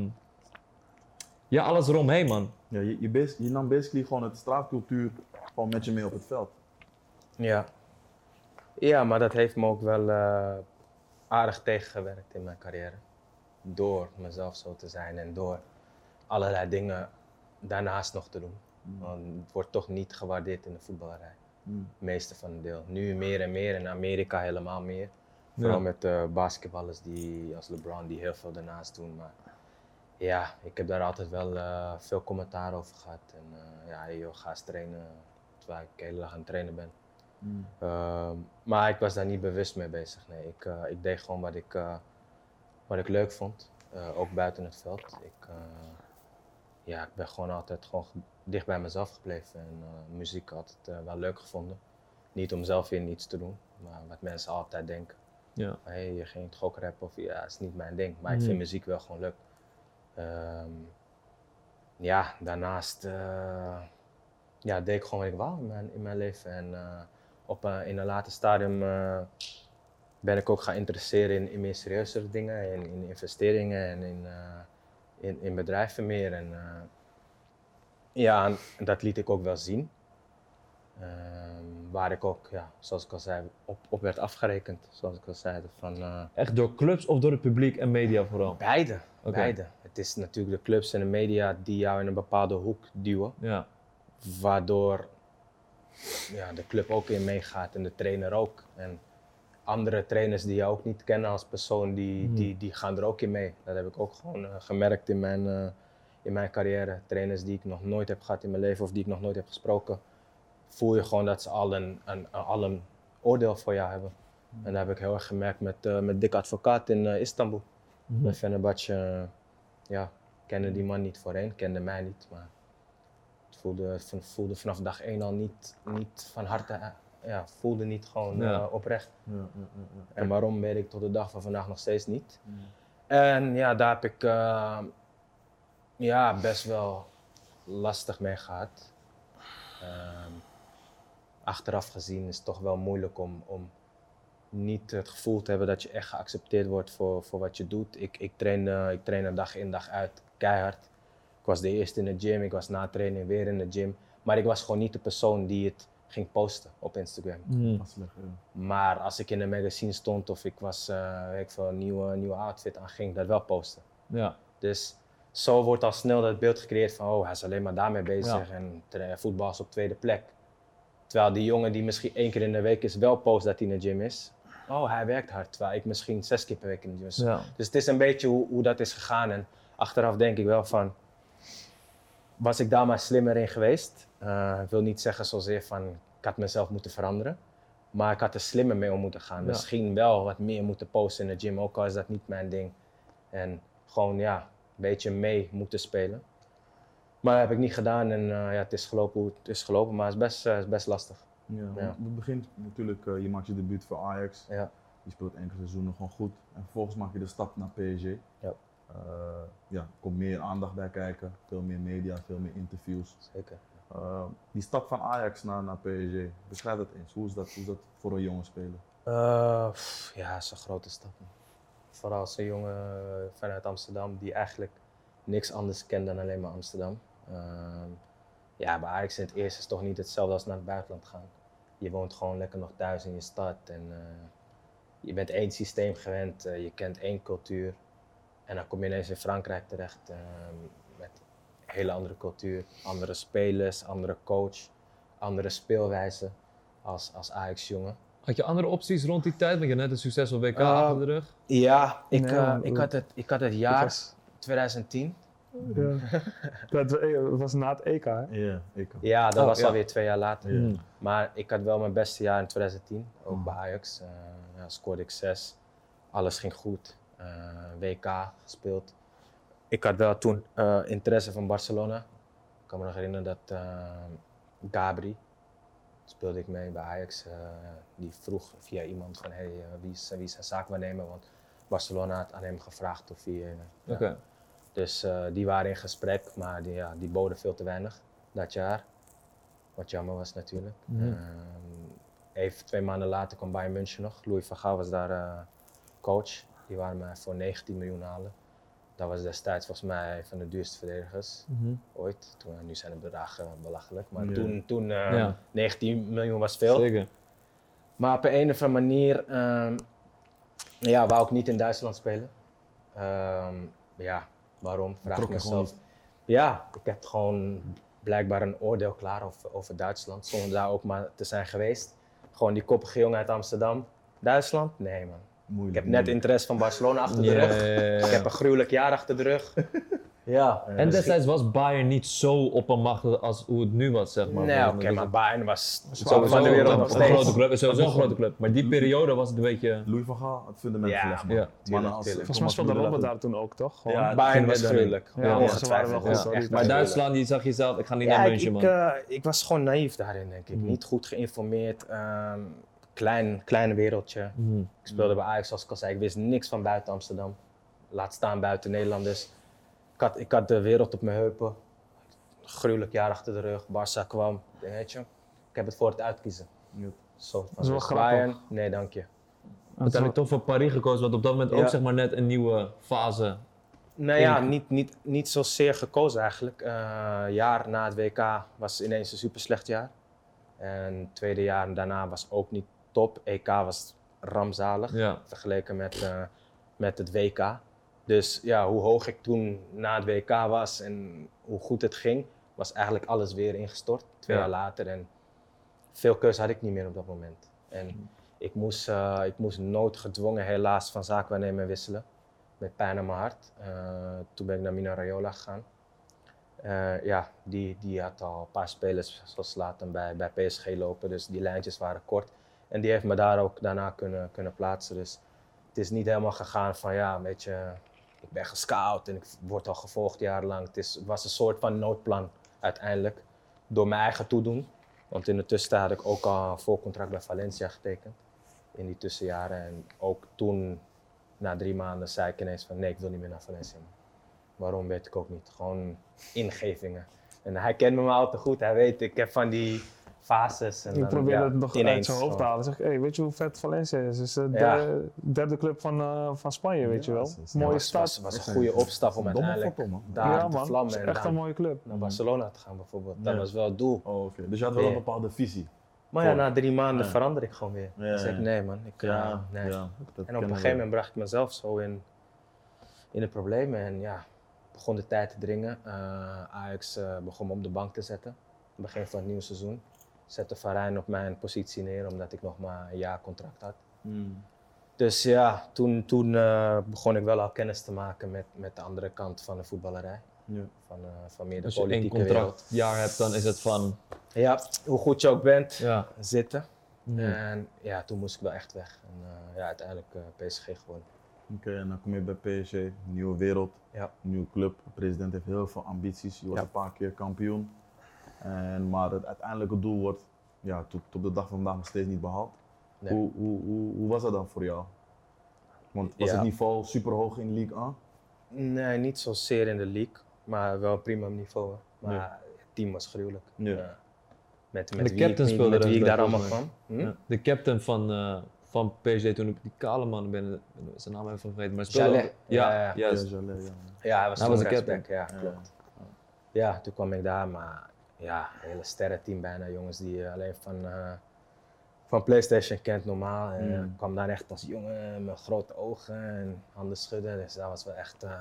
ja, alles eromheen man. Ja, je, je, bas- je nam basically gewoon het straatcultuur gewoon met je mee op het veld. Ja. Ja, maar dat heeft me ook wel eh, aardig tegengewerkt in mijn carrière. Door mezelf zo te zijn en door allerlei dingen daarnaast nog te doen. Want het wordt toch niet gewaardeerd in de voetballerij. Mm. Het meeste van het deel. Nu meer en meer, in Amerika helemaal meer. Vooral Ja. met eh, basketballers die, als LeBron die heel veel daarnaast doen. Maar ja, ik heb daar altijd wel eh, veel commentaar over gehad. En eh, ja, hey, joh, ga eens trainen terwijl ik de hele dag aan het trainen ben. Mm. Ehm, maar ik was daar niet bewust mee bezig. Nee, ik, eh, ik deed gewoon wat ik, wat ik leuk vond, ook buiten het veld. Ik, ja, ik ben gewoon altijd gewoon ge- dicht bij mezelf gebleven en muziek altijd wel leuk gevonden. Niet om zelf weer niets te doen, maar wat mensen altijd denken. Ja. Hé, je ging toch ook rappen of ja, dat is niet mijn ding. Maar ik Mhm. vind muziek wel gewoon leuk. Ehm, ja, daarnaast eh, ja, deed ik gewoon wat ik wou in mijn, in mijn leven. En eh, op, een- in een later stadium eh, ben ik ook gaan interesseren in, in meer serieuzere dingen. In, in investeringen en in, eh, in, in bedrijven meer. En eh, ja, en dat liet ik ook wel zien. Ehm, waar ik ook, ja, zoals ik al zei, op, op werd afgerekend. Zoals ik al zei, van... eh, Echt door clubs of door het publiek en media vooral? Beide, beide. Het is natuurlijk de clubs en de media die jou in een bepaalde hoek duwen, Ja. waardoor ja, de club ook in meegaat en de trainer ook. En andere trainers die jou ook niet kennen als persoon, die, Mhm. die, die gaan er ook in mee. Dat heb ik ook gewoon eh, gemerkt in mijn, eh, in mijn carrière. Trainers die ik nog nooit heb gehad in mijn leven of die ik nog nooit heb gesproken, voel je gewoon dat ze al een, een, al een oordeel voor jou hebben. En dat heb ik heel erg gemerkt met, eh met Dick Advocaat in Istanbul. Mhm. Bij Fenerbahce, ja, kende die man niet voorheen, kende mij niet, maar het voelde, voelde vanaf dag één al niet, niet van harte, eh, ja, voelde niet gewoon Ja. eh, oprecht. Ja, ja. En waarom weet ik tot de dag van vandaag nog steeds niet. En ja, daar heb ik eh, ja, best wel lastig mee gehad. Ehm, achteraf gezien is het toch wel moeilijk om, om niet het gevoel te hebben dat je echt geaccepteerd wordt voor, voor wat je doet. Ik, ik, trainde, ik trainde dag in dag uit keihard. Ik was de eerste in de gym, ik was na training weer in de gym. Maar ik was gewoon niet de persoon die het ging posten op Instagram. Ja. Maar als ik in een magazine stond of ik was, eh, weet ik veel, een nieuwe, nieuwe outfit aan, ging ik dat wel posten. Ja. Dus zo wordt al snel dat beeld gecreëerd van, oh, hij is alleen maar daarmee bezig Ja. en voetbal is op tweede plek. Terwijl die jongen die misschien één keer in de week is, wel post dat hij in de gym is. Oh, hij werkt hard, terwijl ik misschien zes keer per week in de gym. Ja. Dus het is een beetje hoe, hoe dat is gegaan. En achteraf denk ik wel van, was ik daar maar slimmer in geweest? Eh, ik wil niet zeggen zozeer van, ik had mezelf moeten veranderen. Maar ik had er slimmer mee om moeten gaan. Ja. Misschien wel wat meer moeten posten in de gym, ook al is dat niet mijn ding. En gewoon ja, een beetje mee moeten spelen. Maar dat heb ik niet gedaan en eh, ja, het is gelopen hoe het is gelopen, maar het is best, eh, is best lastig. Ja. Het begint natuurlijk, eh, je maakt je debuut voor Ajax. Ja. Je speelt enkele seizoenen gewoon goed. En vervolgens maak je de stap naar PSG. Ja. Eh, ja, er komt meer aandacht bij kijken. Veel meer media, veel meer interviews. Zeker. Eh, die stap van Ajax naar, naar PSG, beschrijf dat eens. Hoe is dat, hoe is dat voor een jonge speler? Eh, pff, ja, dat is een grote stap. Vooral als een jongen vanuit Amsterdam die eigenlijk niks anders kent dan alleen maar Amsterdam. Ehm, ja, bij Ajax in het eerste is toch niet hetzelfde als naar het buitenland gaan. je woont gewoon lekker nog thuis in je stad. En eh, je bent één systeem gewend, eh, je kent één cultuur. En dan kom je ineens in Frankrijk terecht eh, met een hele andere cultuur. Andere spelers, andere coach, andere speelwijze als, als Ajax-jongen. Had je andere opties rond die tijd? Want je had net een succesvol WK Ah, achter de rug. Ja, ik, Nee, eh, ik, had, het, ik had het Ik jaar was- 2010. Ja. [LAUGHS] dat eh, was na het EK, hè? Ja, ook. Ja, dat Oh, was ja. alweer twee jaar later. Ja. Maar ik had wel mijn beste jaar in 2010, ook bij Ajax. Eh, ja, scoorde ik zes. Alles ging goed. Eh, WK gespeeld. Ik had wel toen eh, interesse van Barcelona. Ik kan me nog herinneren dat eh, Gabri, speelde ik mee bij Ajax, eh, die vroeg via iemand van hey, wie, is, wie is zijn zaakwaarnemer? Want Barcelona had aan hem gevraagd of hij... ja. Oké. Dus eh, die waren in gesprek, maar die, ja, die boden veel te weinig dat jaar. Wat jammer was natuurlijk. Mhm. Ehm, even twee maanden later kwam Bayern München nog. Louis van Gaal was daar eh, coach. Die waren mij voor 19 miljoen halen. Dat was destijds volgens mij van de duurste verdedigers Mhm. ooit. Toen, nu zijn de bedragen belachelijk, maar Ja. toen, toen eh, Ja. 19 miljoen was veel. Zeker. Maar op een of andere manier ehm, ja, wou ik niet in Duitsland spelen. Ehm, ja, waarom? Vraag ik mezelf. Ja, ik heb gewoon blijkbaar een oordeel klaar over, over Duitsland, zonder daar ook maar te zijn geweest. Gewoon die koppige jongen uit Amsterdam. Duitsland? Nee man. Ik Moeilijk. heb net moeilijk. interesse van Barcelona achter de rug. Ik heb een gruwelijk jaar achter de rug. Ja. En destijds was Bayern niet zo oppermachtig als hoe het nu was, zeg maar. Nee, oké, Dus maar Bayern was Sowieso top van de wereld een, nog een steeds. grote club, sowieso een grote club. Maar die periode was het een beetje... Louis van Gaal, het fundament Ja, gelegd, ja, Mannen als. Volgens mij speelde Robben daar toen ook, toch? Gewoon. Ja, Bayern was gruwelijk. Ja, ze waren wel goed. Maar. Duitsland, die zag je zelf, ik ga niet Ja, naar München, ik, man. eh, ik was gewoon naïef daarin, denk ik. Mhm. Niet goed geïnformeerd. ehm klein, klein wereldje. Mhm. Ik speelde bij Ajax, zoals ik al zei. Ik wist niks van buiten Amsterdam. Laat staan buiten Nederlanders. Ik had, ik had de wereld op mijn heupen. Gruwelijk jaar achter de rug. Barça kwam. Ik denk, Weet je, ik heb het voor het uitkiezen. Ja. Zo, is wel grappig. Bayern, nee dank je. Uiteindelijk toch voor Paris gekozen, wat op dat moment ook zeg maar net een nieuwe fase. Nou ja, niet, niet, niet zozeer gekozen eigenlijk. Eh jaar na het WK was ineens een super slecht jaar. En het tweede jaar daarna was ook niet top. EK was rampzalig Ja. vergeleken met, eh, met het WK. Dus ja, hoe hoog ik toen na het WK was en hoe goed het ging, was eigenlijk alles weer ingestort. Twee Ja. jaar later. En veel keuze had ik niet meer op dat moment. En ik moest, eh, ik moest noodgedwongen helaas van zaakwaarnemer wisselen. Met pijn aan mijn hart. Eh, toen ben ik naar Mina Raiola gegaan. Eh, ja, die, die had al een paar spelers zoals later bij, bij PSG lopen. Dus die lijntjes waren kort. En die heeft me daar ook daarna kunnen, kunnen plaatsen. Dus het is niet helemaal gegaan van ja, weet je, ik ben gescout en ik word al gevolgd jarenlang. Het, is, het was een soort van noodplan uiteindelijk. Door mijn eigen toedoen. Want in de tussentijd had ik ook al een voorcontract bij Valencia getekend. In die tussenjaren. En ook toen, na drie maanden, zei ik ineens van nee, ik wil niet meer naar Valencia. Waarom weet ik ook niet. Gewoon ingevingen. En hij kent me maar al te goed. Hij weet, ik heb van die fases. En Ik dan, probeer ja, het nog uit ineens zijn hoofd te halen. Zeg, hey, weet je hoe vet Valencia is? Het is de Ja. derde, derde club van, eh, van Spanje, weet je Ja, wel. het Ja, Mooie was, stad. was, was een goede opstap om uiteindelijk foto, man. daar ja, te man. Het vlammen en echt een mooie club. naar Barcelona te gaan bijvoorbeeld. Dat Ja. was wel het doel. Oh, oké. Dus je had wel een Ja. bepaalde visie. Maar ja, na drie maanden Ja. verander ik gewoon weer. Ja, Dan zeg ik ja. nee man, ik, eh, Ja, nee. ja. En op een gegeven moment bracht ik mezelf zo in, in de problemen. En ja, begon de tijd te dringen. Eh, Ajax eh, begon me op de bank te zetten. Begin van het nieuwe seizoen. Zette Varijn op mijn positie neer, omdat ik nog maar een jaar contract had. Hmm. Dus ja, toen, toen eh, begon ik wel al kennis te maken met, met de andere kant van de voetballerij. Ja. Van, eh, van meer de Als je één politieke wereld. contractjaar hebt, dan is het van... Ja, hoe goed je ook bent, Ja. zitten. En ja, toen moest ik wel echt weg. En eh, ja, uiteindelijk eh, PSG geworden. Oké, en dan kom je bij PSG, nieuwe wereld, Ja. nieuwe club. De president heeft heel veel ambities. Je was Ja. een paar keer kampioen. En, maar het uiteindelijke doel wordt ja, tot, tot op de dag van vandaag nog steeds niet behaald. Nee. Hoe, hoe, hoe, hoe was dat dan voor jou? Want was Ja. het niveau super hoog in League 1? Nee, niet zozeer in de league, maar wel een prima niveau. Maar het team was gruwelijk. Ja. Ja. Met, de met wie, ik, captain met, speelde met er wie ik bij daar allemaal volgens kwam. Hm? Ja. De captain van, eh, van PSG toen, die kale man, ik ben, ben zijn naam even vergeten. Maar speelde Jalet. Ja, Ja, ja. juist. Ja, Jalé, ja. Ja, hij was Hij toen was de rechtsback, Ja, Ja. klopt. Ja, toen kwam ik daar, maar ja, een hele sterrenteam bijna. Jongens die eh, alleen van, eh, van PlayStation kent normaal. En Mm. ik kwam daar echt als jongen met grote ogen en handen schudden. Dus dat was wel echt eh,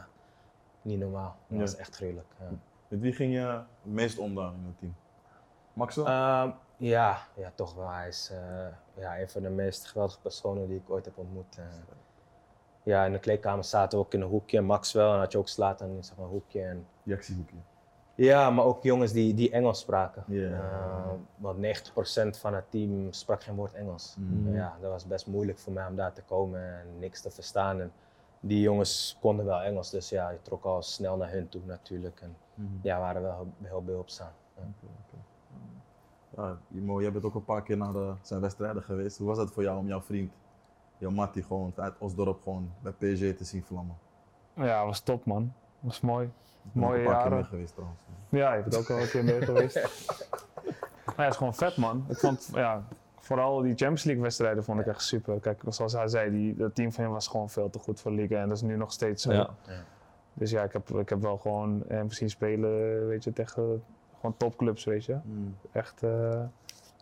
niet normaal. Dat Ja. was echt gruwelijk. Ja. Met wie ging je het meest om dan in het team? Max wel? Ehm, ja, ja, toch wel. Hij is eh, ja, een van de meest geweldige personen die ik ooit heb ontmoet. eh. ja, in de kleedkamer zaten we ook in een hoekje. Max wel, en had je ook Slatan in een hoekje. En, Jaxiehoekje. Ja, maar ook jongens die, die Engels spraken. Ja. Eh, want 90% van het team sprak geen woord Engels. Mm. Ja, dat was best moeilijk voor mij om daar te komen en niks te verstaan. En die jongens konden wel Engels, dus ja, je trok al snel naar hun toe natuurlijk. En Mhm. ja, waren wel heel, behulpzaam. Ja. Ja, Imo, jij bent ook een paar keer naar de, zijn wedstrijden geweest. Hoe was dat voor jou om jouw vriend, jouw Mattie, gewoon uit Osdorp gewoon bij PSG te zien vlammen? Ja, was top man. Was mooi. Ik ben ook Mooie een paar keer jaren. mee geweest trouwens. Ja, je bent ook al een keer mee geweest. Maar ja, het is gewoon vet man. Ik vond, ja, vooral die Champions League wedstrijden vond ik echt super. Kijk, zoals hij zei, die, dat team van hem was gewoon veel te goed voor de liga en dat is nu nog steeds zo. Ja. Dus ja, ik heb, ik heb wel gewoon hem zien spelen, weet je, tegen gewoon topclubs, weet je. Mm. Echt eh,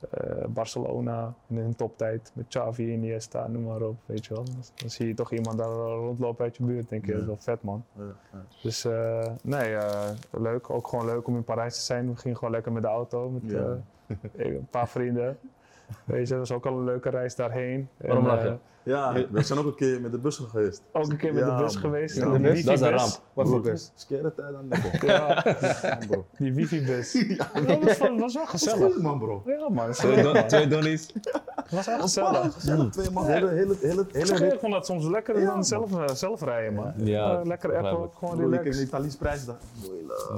eh, Barcelona in hun toptijd met Xavi, Iniesta, noem maar op, weet je wel. Dan, zie je toch iemand daar rondlopen uit je buurt, denk je, Ja. dat is wel vet man. Ja, ja. Dus eh, nee, eh, leuk. Ook gewoon leuk om in Parijs te zijn. We gingen gewoon lekker met de auto met [LAUGHS] een paar vrienden. Weet je, dat was ook al een leuke reis daarheen. Waarom En, eh, Ja, [LAUGHS] we zijn ook een keer met de bus geweest. ook een keer met Ja, de bus man. geweest. Ja, de bus? Dat is een ramp. Wat voor bus? Scare tijd aan de [LAUGHS] bro. Ja, die wifi-bus. [LAUGHS] Ja, Dat was, wel- was wel Dat is gezellig. goed, man, bro. Ja man, dat Twee, don- twee donnies. Het was echt gezellig. Gezellig, twee man. Hele, hele, hele, hele Ik vond dat soms lekkerder Ja, dan zelf, eh, zelf rijden man. Ja, Eh, lekker appen, gewoon Bro, je kreeg een relaxed. Italiaans prijs daar.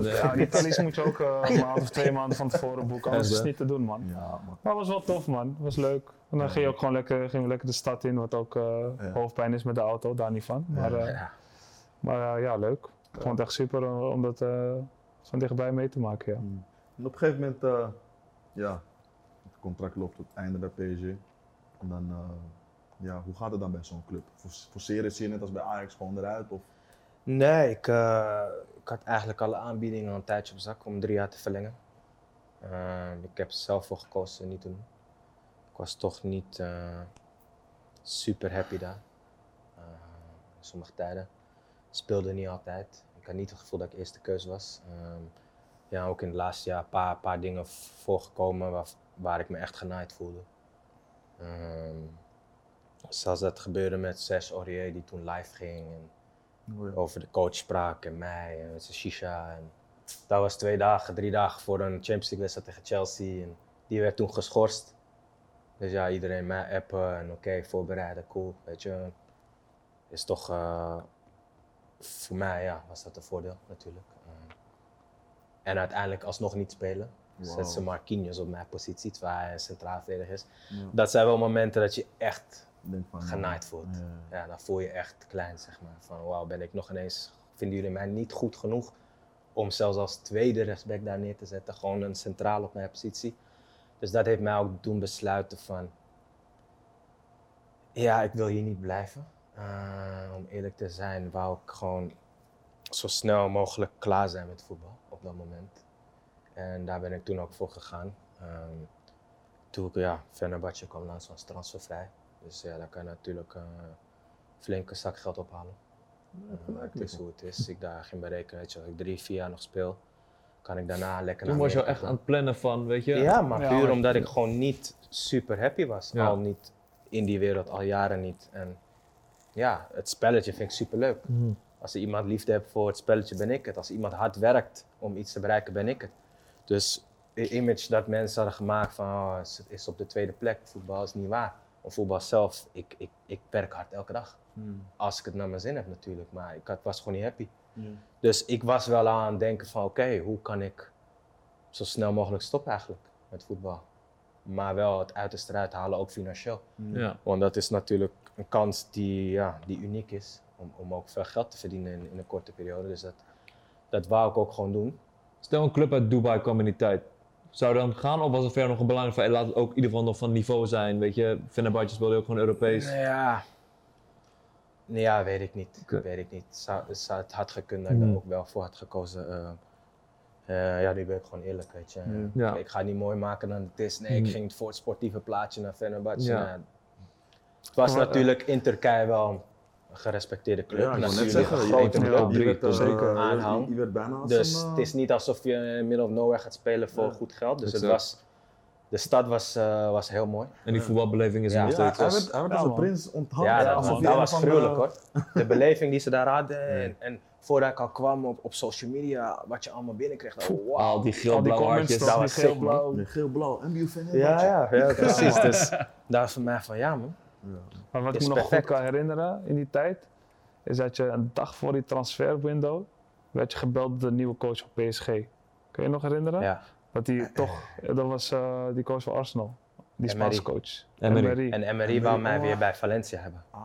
Nee. Ja, Thalys moet je ook een maand of twee maanden van tevoren boeken, anders is het niet te doen man. Ja, man. Maar het was wel tof man, het was leuk. En dan ging je ook gewoon lekker, gingen we lekker de stad in, wat ook eh, Ja. hoofdpijn is met de auto, daar niet van. Maar, eh, Ja. maar eh, ja, leuk. Ik vond het echt super om, om dat eh, van dichtbij mee te maken. Ja. Mm. En op een gegeven moment, eh, ja, het contract loopt tot het einde bij PSG. En dan, eh, ja, hoe gaat het dan bij zo'n club? Force- Forceren ze je net als bij Ajax gewoon eruit? Of? Nee, ik, eh, ik had eigenlijk alle aanbiedingen een tijdje op zak om drie jaar te verlengen. Ik heb er zelf voor gekozen niet te doen. Ik was toch niet eh, super happy daar. In sommige tijden. Speelde niet altijd. Ik had niet het gevoel dat ik eerste keus was. Ehm, ja, ook in het laatste jaar een paar, paar dingen voorgekomen waar, waar ik me echt genaaid voelde. Ehm, zoals dat gebeurde met Serge Aurier die toen live ging. En, over de coach sprak en mij en met zijn shisha. En dat was twee dagen, drie dagen voor een Champions League wedstrijd tegen Chelsea. En die werd toen geschorst. Dus ja, iedereen mij appen en oké, voorbereiden, cool, weet je. Is toch, eh, voor mij ja, was dat een voordeel natuurlijk. Eh, en uiteindelijk alsnog niet spelen. Wow. Zet ze Marquinhos op mijn positie, terwijl hij centraal verdediger is. Ja. Dat zijn wel momenten dat je echt van, genaaid voelt. Ja. Ja, dan voel je echt klein, zeg maar. Van wauw, ben ik nog ineens, vinden jullie mij niet goed genoeg om zelfs als tweede rechtsback daar neer te zetten, gewoon een centraal op mijn positie. Dus dat heeft mij ook doen besluiten van, ja, ik wil hier niet blijven. Eh, om eerlijk te zijn, wou ik gewoon zo snel mogelijk klaar zijn met voetbal op dat moment. En daar ben ik toen ook voor gegaan. Ehm, toen ik, ja, Fenerbahce kwam langs, was transfervrij. Dus ja, daar kan je natuurlijk eh, een flinke zak geld ophalen. Eh, het is hoe het is. Ik daar ging berekenen, weet je, als ik drie, vier jaar nog speel, kan ik daarna lekker Toen was je echt aan het plannen van, weet je. ja, maar Ja, puur omdat ik gewoon niet super happy was. Ja. Al niet in die wereld, al jaren niet. En ja, het spelletje vind ik super leuk. Mhm. Als er iemand liefde heeft voor het spelletje, ben ik het. Als iemand hard werkt om iets te bereiken, ben ik het. Dus de image dat mensen hadden gemaakt van oh, het is op de tweede plek, voetbal is niet waar. Want voetbal zelf, ik, ik, ik werk hard elke dag. Mm. Als ik het naar mijn zin heb natuurlijk, maar ik had, was gewoon niet happy. Ja. Dus ik was wel aan het denken van oké, hoe kan ik zo snel mogelijk stoppen eigenlijk met voetbal. Maar wel het uiterste eruit halen, ook financieel. Ja. Want dat is natuurlijk een kans die, ja, die uniek is. Om, om ook veel geld te verdienen in, in een korte periode. Dus dat, dat wou ik ook gewoon doen. Stel een club uit Dubai kwam in die tijd. Zou dan gaan of was er verder nog een belangrijk van, laat het ook in ieder geval nog van niveau zijn, weet je. Fenerbahce speelde ook gewoon Europees. Ja. Nee, ja, weet ik niet. Weet ik niet. Zou, zou, het had gekund dat ik er ook wel voor had gekozen. eh, Eh, ja, nu ben ik gewoon eerlijk, weet je. Ja. Ik ga het niet mooi maken dan het is. Nee, ik Mm. ging voor het sportieve plaatje naar Fenerbahce. Ja. Nou, het was Maar, eh, natuurlijk in Turkije wel een gerespecteerde club. Ja, ik net zeggen, een je- grote je- club. je werd, Zeker. je- Aanhang. Je werd bijna als Dus een, het is niet alsof je in middle of nowhere gaat spelen voor Ja. goed geld. Dus het was, de stad was, eh, was heel mooi. En die voetbalbeleving is Ja. nog Ja, steeds. hij werd, hij werd Ja, als een prins onthaald. Ja, dat, man, was gruwelijk hoor. De beleving die ze daar hadden. En, en voordat ik al kwam op, op social media, wat je allemaal binnenkreeg. Oh, wow. Al die geel-blauwe comments hartjes. Dat was geel-blauw. Geel-blauw. Fan. Ja, ja, ja, precies. Dus [LAUGHS] dat was voor mij van ja man. Maar wat ik me nog perfect. goed kan herinneren in die tijd, is dat je een dag voor die transferwindow werd je gebeld door de nieuwe coach van PSG. Kun je je nog herinneren? Ja. Dat die toch, dat was eh, die coach van Arsenal, die. Spaanse coach. Emery. Emery. En Emery wou mij weer bij Valencia hebben. Ah,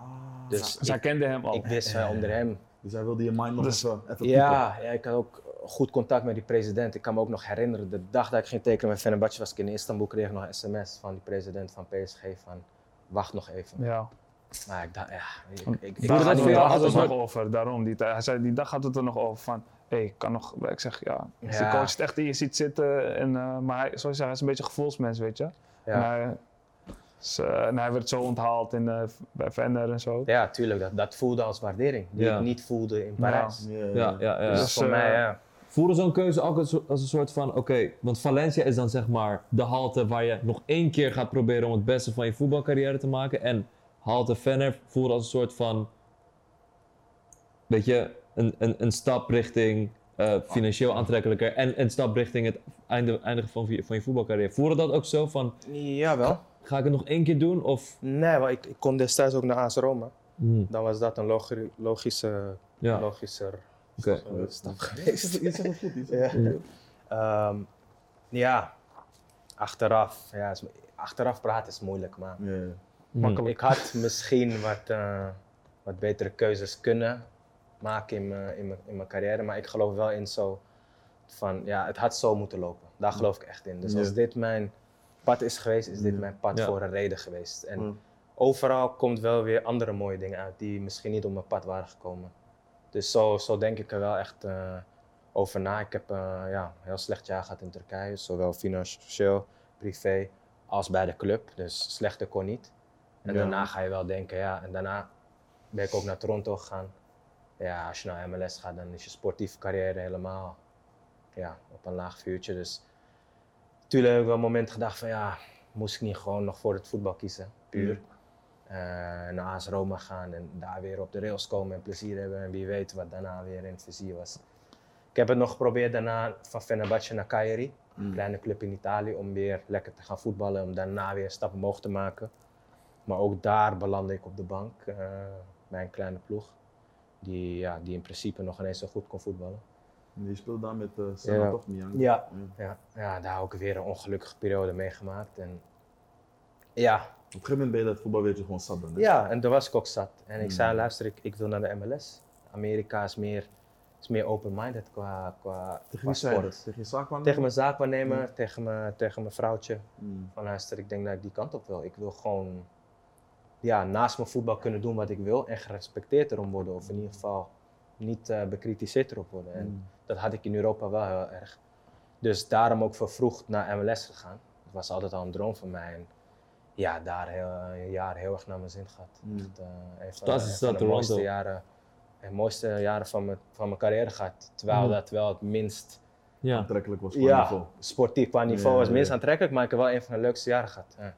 Dus Zij ik, kenden hem al. ik wist eh, onder hem. dus hij wilde je mind nog Dus- even, even Ja, ja, ik had ook goed contact met die president. Ik kan me ook nog herinneren, de dag dat ik ging tekenen met Fenerbahce was ik in Istanbul, kreeg ik nog een sms van die president van PSG van wacht nog even. Ja. Maar ik dacht, ja, ik, ik, ik, gaat voor het een nog over, daarom. Die, hij zei, die dag gaat het er nog over van, hey, kan nog, ik zeg ja, als de Ja. coach het echt in je ziet zitten, en, eh, maar hij, zoals je zei, hij is een beetje een gevoelsmens, weet je. En, hij, dus, eh, en hij werd zo onthaald in, eh, bij Venner en zo. ja, tuurlijk, dat, dat voelde als waardering, die Ja. ik niet voelde in Parijs. Ja, Ja, ja, ja. Dus Dus, voor eh, mij, ja. Voelde zo'n keuze ook als, als een soort van, oké, want Valencia is dan zeg maar de halte waar je nog één keer gaat proberen om het beste van je voetbalcarrière te maken. En halte Venner voelde als een soort van, weet je, een, een, een stap richting eh, financieel aantrekkelijker en een stap richting het einde, eindigen van, je- van je voetbalcarrière. Voelde dat ook zo van, Jawel. ga ik het nog één keer doen of... Nee, maar ik, ik kon destijds ook naar AS Roma. Hmm, Dan was dat een logi- logische, ja, logischer oké. eh, stap geweest. Je zegt het goed. Ja. zegt het goed. Ehm, ja, achteraf. Ja, is- achteraf praten is moeilijk, maar Ja, ja. Hmm. Makkelijk. ik had misschien wat, eh, wat betere keuzes kunnen maken in mijn, in, mijn, in mijn carrière. Maar ik geloof wel in zo van, ja, het had zo moeten lopen. Daar geloof ik echt in. Dus Ja. als dit mijn pad is geweest, is dit Ja. mijn pad Ja. voor een reden geweest. En Ja. overal komt wel weer andere mooie dingen uit die misschien niet op mijn pad waren gekomen. Dus zo, zo denk ik er wel echt eh, over na. Ik heb eh, ja, een heel slecht jaar gehad in Turkije, zowel financieel, privé, als bij de club. Dus slechter kon niet. En Ja. daarna ga je wel denken, ja, en daarna ben ik ook naar Toronto gegaan. Ja, als je naar MLS gaat, dan is je sportieve carrière helemaal ja, op een laag vuurtje. Dus natuurlijk heb ik wel een moment gedacht van ja, moest ik niet gewoon nog voor het voetbal kiezen, puur. Eh, naar AS Roma gaan en daar weer op de rails komen en plezier hebben en wie weet wat daarna weer in het vizier was. Ik heb het nog geprobeerd daarna van Fenerbahce naar Cagliari, een kleine club in Italië, om weer lekker te gaan voetballen, om daarna weer een stap omhoog te maken. Maar ook daar belandde ik op de bank eh, bij een kleine ploeg, die, ja, die in principe nog ineens zo goed kon voetballen. Je speelt daar met uh, toch, Miang? Ja. Ja, ja, daar ook weer een ongelukkige periode meegemaakt. En ja, Op een gegeven moment ben je dat voetbal je gewoon zat dan. hè? ja, en daar was ik ook zat. En ik zei, Mm. luister, ik, ik wil naar de MLS. Amerika is meer, is meer open-minded qua, qua, Tegen qua zei sport. Tegen je zaakwaarnemer? Tegen mijn zaakwaarnemer, tegen, mijn, tegen mijn vrouwtje. Mm. Van luister, ik denk dat ik die kant op wil. Ik wil gewoon ja, naast mijn voetbal kunnen doen wat ik wil en gerespecteerd erom worden. Of in ieder geval niet eh, bekritiseerd erop worden. En Mm. dat had ik in Europa wel heel erg. Dus daarom ook vervroegd naar MLS gegaan. Het was altijd al een droom van mij. En ja, daar heel, een jaar heel erg naar mijn zin gehad. Mm. Echt, eh, Dat is een dat van de mooiste jaren, de mooiste jaren van mijn, van mijn carrière gehad. Terwijl Mm. dat wel het minst Ja. Aantrekkelijk was qua ja, niveau. sportief qua niveau Ja, was minst ja. aantrekkelijk, maar ik heb wel een van de leukste jaren gehad. Ja.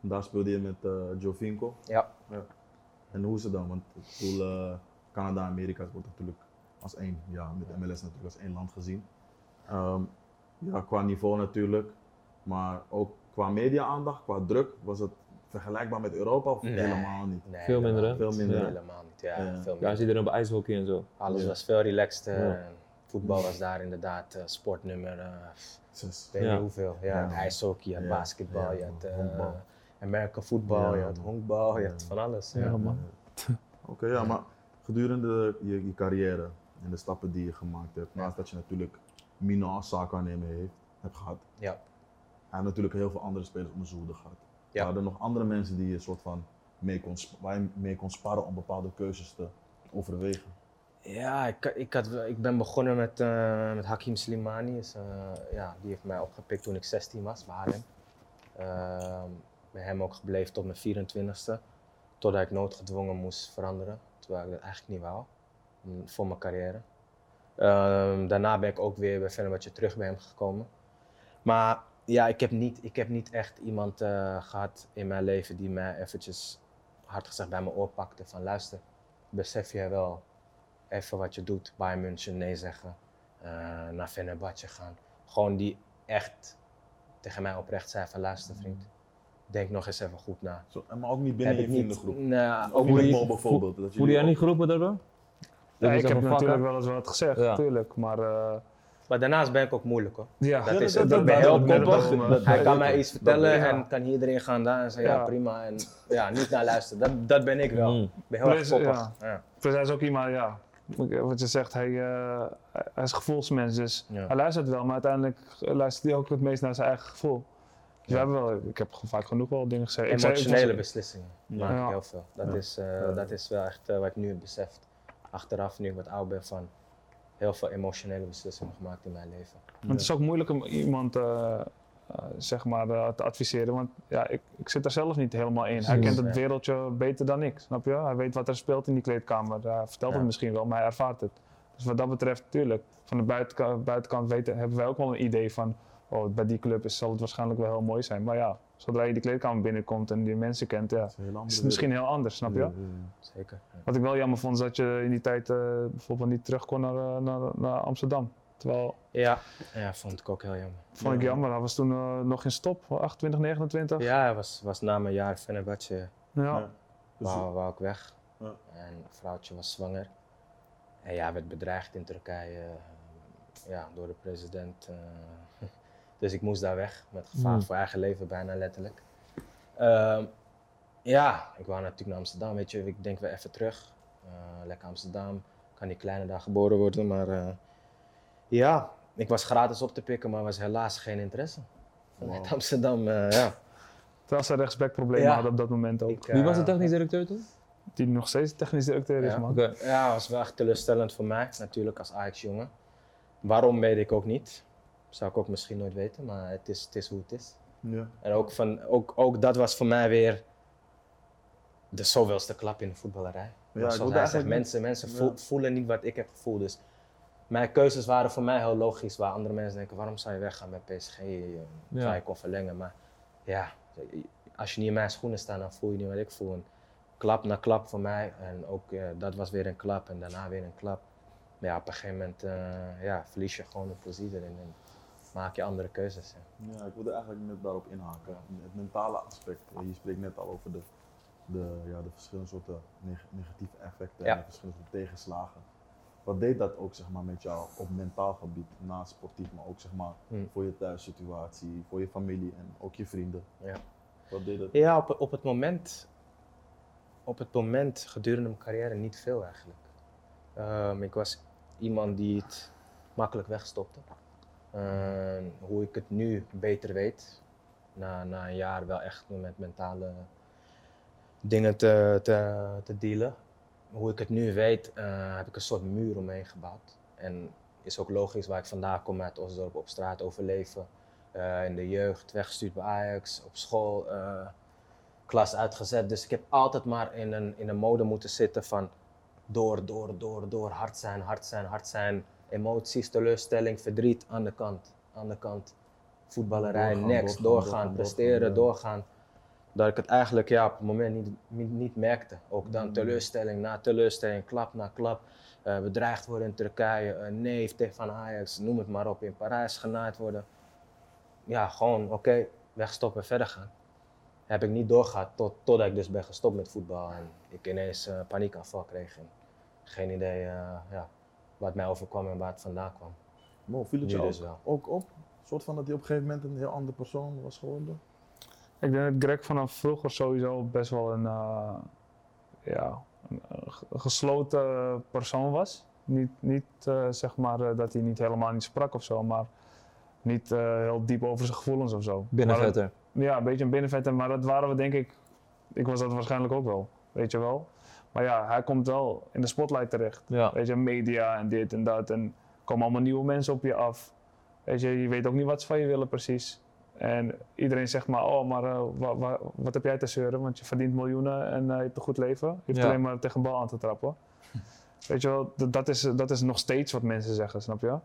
Daar speelde je met eh Joe Vinco. Ja. En hoe is het dan? Want ik bedoel, eh, Canada en Amerika wordt natuurlijk als één, ja, met MLS natuurlijk als één land gezien. Ehm, ja, qua niveau natuurlijk, maar ook qua media-aandacht, qua druk, was het vergelijkbaar met Europa of Nee. helemaal niet? Nee, Veel minder, hè? Veel minder? Helemaal niet, ja. Ja. Veel Ja, minder. als iedereen op ijshockey en zo. Alles Ja. was veel relaxter. Ja. en voetbal was daar inderdaad eh, sportnummer, eh, Zes. weet Ja. niet hoeveel. Ja, Ja. ijshockey, je had Ja. basketbal, Ja, je had honkbal. American voetbal, Ja, je had honkbal, je Ja. had van alles. Ja, Ja. man. [LAUGHS] Oké, ja, maar gedurende je, je carrière en de stappen die je gemaakt hebt, naast dat je natuurlijk Mino als zaakwaarnemer heeft, hebt gehad, Ja. hij heeft natuurlijk heel veel andere spelers om zijn hoede gehad. Ja. Waren er nog andere mensen die je soort van mee kon, waar je mee kon sparren om bepaalde keuzes te overwegen? Ja, ik, ik, had, ik ben begonnen met, eh, met Hakim Slimani. Is, eh, ja, die heeft mij opgepikt toen ik 16 was bij Haarlem. Ehm, bij hem ook gebleven tot mijn 24ste. Totdat ik noodgedwongen moest veranderen. Terwijl ik dat eigenlijk niet wou. mm, Voor mijn carrière. Ehm, daarna ben ik ook weer bij Fenerbahce terug bij hem gekomen. Maar ja, ik heb niet, ik heb niet echt iemand eh, gehad in mijn leven die mij eventjes hard gezegd bij mijn oor pakte. Van luister, besef jij wel even wat je doet. Bayern München nee zeggen. eh, naar Fenerbahce gaan. Gewoon die echt tegen mij oprecht zei van luister vriend. Denk nog eens even goed na. Zo, maar ook niet binnen Heb je vriendengroep. Nou, Ook niet bijvoorbeeld. dat jullie jij niet geroepen daardoor? Ja, ik heb natuurlijk wel eens wat gezegd, Ja. natuurlijk. Maar eh, Maar daarnaast ben ik ook moeilijk hoor. ja, Dat Ja, is dat- het. dat- Ik ben dat- heel koppig. Hij kan mij iets vertellen en kan hierin gaan daar en zeggen ja, prima. En ja, niet naar luisteren. Dat, dat ben ik wel. Mm. Ik ben heel erg koppig. Ja. Dus hij is ook iemand, ja, wat je zegt, hij, eh, hij is gevoelsmens, dus Ja. hij luistert wel, maar uiteindelijk luistert hij ook het meest naar zijn eigen gevoel. Dus we Ja. hebben wel, ik heb vaak genoeg wel dingen gezegd. Emotionele was- beslissingen Ja. maak ik heel veel. Dat, Ja. is, eh, dat is wel echt eh, wat ik nu heb beseft. Achteraf, nu ik wat oud ben, van heel veel emotionele beslissingen gemaakt in mijn leven. Want het is ook moeilijk om iemand eh, zeg maar, te adviseren, want ja, ik, ik zit er zelf niet helemaal in. Hij kent het wereldje beter dan ik, snap je? Hij weet wat er speelt in die kleedkamer. Hij vertelt Ja. het misschien wel, maar hij ervaart het. Dus wat dat betreft, natuurlijk, van de buitenkant, buitenkant weten, hebben wij ook wel een idee van, oh, bij die club is, zal het waarschijnlijk wel heel mooi zijn. Maar ja, zodra je die kleedkamer binnenkomt en die mensen kent, ja, is het misschien heel anders, snap je? Ja, ja, Zeker. Ja. Wat ik wel jammer vond, is dat je in die tijd eh, bijvoorbeeld niet terug kon naar, eh, naar, naar Amsterdam. Terwijl, Ja. ja, vond ik ook heel jammer. vond ik Ja. jammer, hij was toen eh, nog in stop, 28, 29. Ja, hij was, was na mijn jaar Fenerbahce, Ja. Ja. Wou, wou ik weg. Ja. En een vrouwtje was zwanger. En ja, werd bedreigd in Turkije ja, door de president. eh. Dus ik moest daar weg, met gevaar Hmm. voor eigen leven bijna letterlijk. Ehm, ja, ik wou natuurlijk naar Amsterdam, weet je. Ik denk weer even terug. Eh, lekker Amsterdam, kan die kleine daar geboren worden. Maar eh, ja, ik was gratis op te pikken, maar was helaas geen interesse. Vanuit Wow. Amsterdam, eh, ja. Terwijl ze rechtsbackproblemen Ja. hadden op dat moment ook. Ik, Wie was de technisch directeur toen? Die nog steeds technisch directeur is, Ja. man. Ja, was wel echt teleurstellend voor mij, natuurlijk als Ajax-jongen. Waarom weet ik ook niet. Zou ik ook misschien nooit weten, maar het is, het is hoe het is. Ja. En ook, van, ook, ook dat was voor mij weer de zoveelste klap in de voetballerij. Ja, Maar ik zoals wilde hij zegt, eigenlijk mensen, mensen Ja. voel- voelen niet wat ik heb gevoeld. Dus mijn keuzes waren voor mij heel logisch. Waar andere mensen denken, waarom zou je weggaan met PSG? Ja. Ga je kon verlengen. Maar ja, als je niet in mijn schoenen staat, dan voel je niet wat ik voel. En klap na klap voor mij. En ook eh, dat was weer een klap en daarna weer een klap. Maar ja, op een gegeven moment eh, ja, verlies je gewoon de plezier erin. En maak je andere keuzes. ja. Ja, ik wilde eigenlijk net daarop inhaken. Het mentale aspect. Je spreekt net al over de, de, ja, de verschillende soorten neg- negatieve effecten Ja. en de verschillende soorten tegenslagen. Wat deed dat ook zeg maar, met jou op mentaal gebied, naast sportief, maar ook zeg maar, Hmm. voor je thuissituatie, voor je familie en ook je vrienden? Ja. Wat deed dat? Ja, op, op het moment, op het moment gedurende mijn carrière niet veel eigenlijk. Ehm, ik was iemand die het makkelijk wegstopte. Ehm, hoe ik het nu beter weet, na, na een jaar wel echt met mentale dingen te, te, te dealen. Hoe ik het nu weet, eh, heb ik een soort muur omheen gebouwd. En is ook logisch waar ik vandaan kom uit Osdorp, op straat overleven. Eh, in de jeugd weggestuurd bij Ajax, op school eh, klas uitgezet. Dus ik heb altijd maar in een, in een mode moeten zitten van door, door, door, door, hard zijn, hard zijn, hard zijn. Emoties, teleurstelling, verdriet aan de kant. Aan de kant. Voetballerij, Doorgaan, next, doorgaan, doorgaan, doorgaan, presteren, doorgaan. Dat ik het eigenlijk ja, op het moment niet, niet, niet merkte. Ook dan Mm. teleurstelling na teleurstelling, klap na klap. Eh, bedreigd worden in Turkije, een neef tegen van Ajax, noem het maar op. In Parijs genaaid worden ja, gewoon oké, wegstoppen en verder gaan. Heb ik niet doorgehad tot, totdat ik dus ben gestopt met voetbal en ik ineens eh paniekaanval kreeg. En geen idee ja, wat mij overkwam en waar het vandaan kwam. Mo, viel het je dus ook, wel. ook op? Een soort van dat hij op een gegeven moment een heel andere persoon was geworden? Ik denk dat Greg vanaf vroeger sowieso best wel een, eh, ja, een, een ge- een gesloten persoon was. Niet, niet eh, zeg maar eh, dat hij niet helemaal niet sprak of zo, maar niet eh, heel diep over zijn gevoelens of zo. Maar Binnenvetter. Ja, een beetje een binnenvetter, maar dat waren we denk ik. Ik was dat waarschijnlijk ook wel, weet je wel. Maar ja, hij komt wel in de spotlight terecht. Ja. Weet je, media en dit en dat. En komen allemaal nieuwe mensen op je af. Weet je, je weet ook niet wat ze van je willen precies. En iedereen zegt maar, oh, maar eh, wa- wa- wat heb jij te zeuren? Want je verdient miljoenen en eh, je hebt een goed leven. Je hoeft Ja. alleen maar tegen een bal aan te trappen. [LAUGHS] weet je wel, dat is, dat is nog steeds wat mensen zeggen, snap je?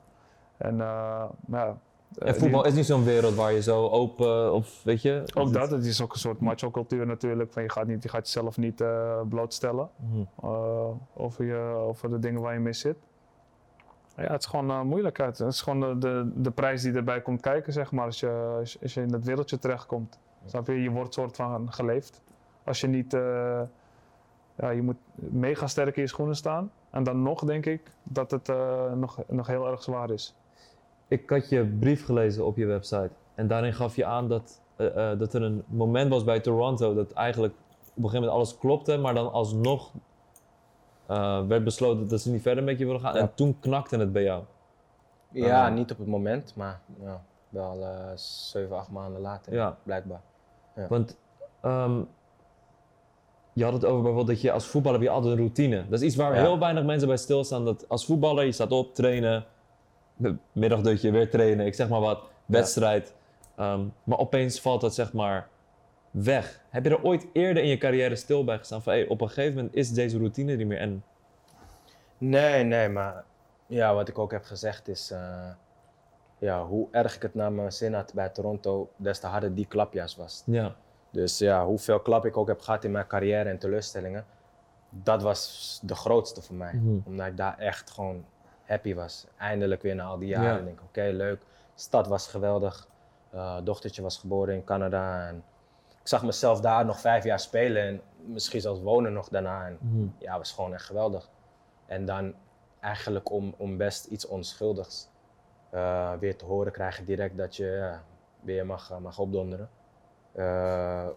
En eh, ja, eh, En die- voetbal is niet zo'n wereld waar je zo open of weet je. ook dat, het is ook een soort macho cultuur natuurlijk. Van je, gaat niet, je gaat jezelf niet eh, blootstellen Mhm. eh, over, je, over de dingen waar je mee zit. Ja, het is gewoon eh, moeilijk. Het is gewoon de, de, de prijs die erbij komt kijken, zeg maar, als je, als, je- als je in dat wereldje terechtkomt. Snap je? Je wordt soort van geleefd. Als je niet, eh, ja, je moet mega sterk in je schoenen staan. En dan nog denk ik dat het eh, nog, nog heel erg zwaar is. Ik had je brief gelezen op je website. En daarin gaf je aan dat, eh, eh, dat er een moment was bij Toronto dat eigenlijk op een gegeven moment alles klopte, maar dan alsnog eh, werd besloten dat ze niet verder met je willen gaan. Ja. En toen knakte het bij jou. Ja, niet op het moment, maar ja, wel 7, 8 maanden later, Ja. blijkbaar. Want ehm, je had het over bijvoorbeeld dat je als voetballer heb je altijd een routine. Dat is iets waar Ja. heel weinig mensen bij stilstaan. Dat als voetballer, je staat op, trainen, middagdutje, weer trainen, ik zeg maar wat, wedstrijd. Ehm, maar opeens valt dat zeg maar weg. Heb je er ooit eerder in je carrière stil bij gestaan van hey, op een gegeven moment is deze routine niet meer en Nee, nee, maar ja, wat ik ook heb gezegd is, eh, ja, hoe erg ik het naar mijn zin had bij Toronto, des te harder die klap juist was. ja. Dus ja, hoeveel klap ik ook heb gehad in mijn carrière en teleurstellingen, dat was de grootste voor mij. Mhm. Omdat ik daar echt gewoon happy was. Eindelijk weer na al die jaren. Ja. denk ik, oké, leuk. Stad was geweldig. Eh, dochtertje was geboren in Canada. En ik zag mezelf daar nog vijf jaar spelen en misschien zelfs wonen nog daarna. En Mhm. ja, was gewoon echt geweldig. En dan eigenlijk om, om best iets onschuldigs eh, weer te horen krijgen direct dat je ja, weer mag, eh, mag opdonderen. Eh,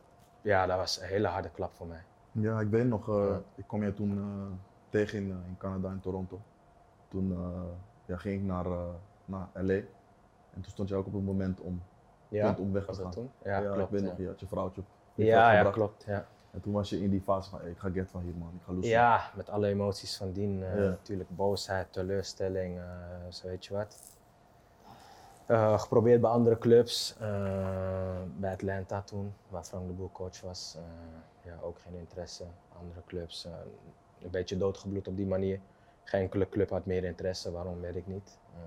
ja, dat was een hele harde klap voor mij. Ja, ik weet nog, eh, Ja. ik kwam je toen eh, tegen in, in Canada, in Toronto. Toen eh, ja, ging ik naar, eh, naar LA. En toen stond je ook op het moment om, Ja, punt om weg te gaan. toen? Ja, klopt. ik weet nog, je had je vrouwtje Ja, ja, klopt. Ja. En toen was je in die fase van, hey, ik ga get van hier man, ik ga loesen. ja, met alle emoties van dien. eh. Natuurlijk boosheid, teleurstelling, zo weet je wat. Geprobeerd bij andere clubs. bij Atlanta toen, waar Frank de Boer coach was. ja, ook geen interesse. Andere clubs. een beetje doodgebloed op die manier. Geen club had meer interesse, waarom weet ik niet. Eh,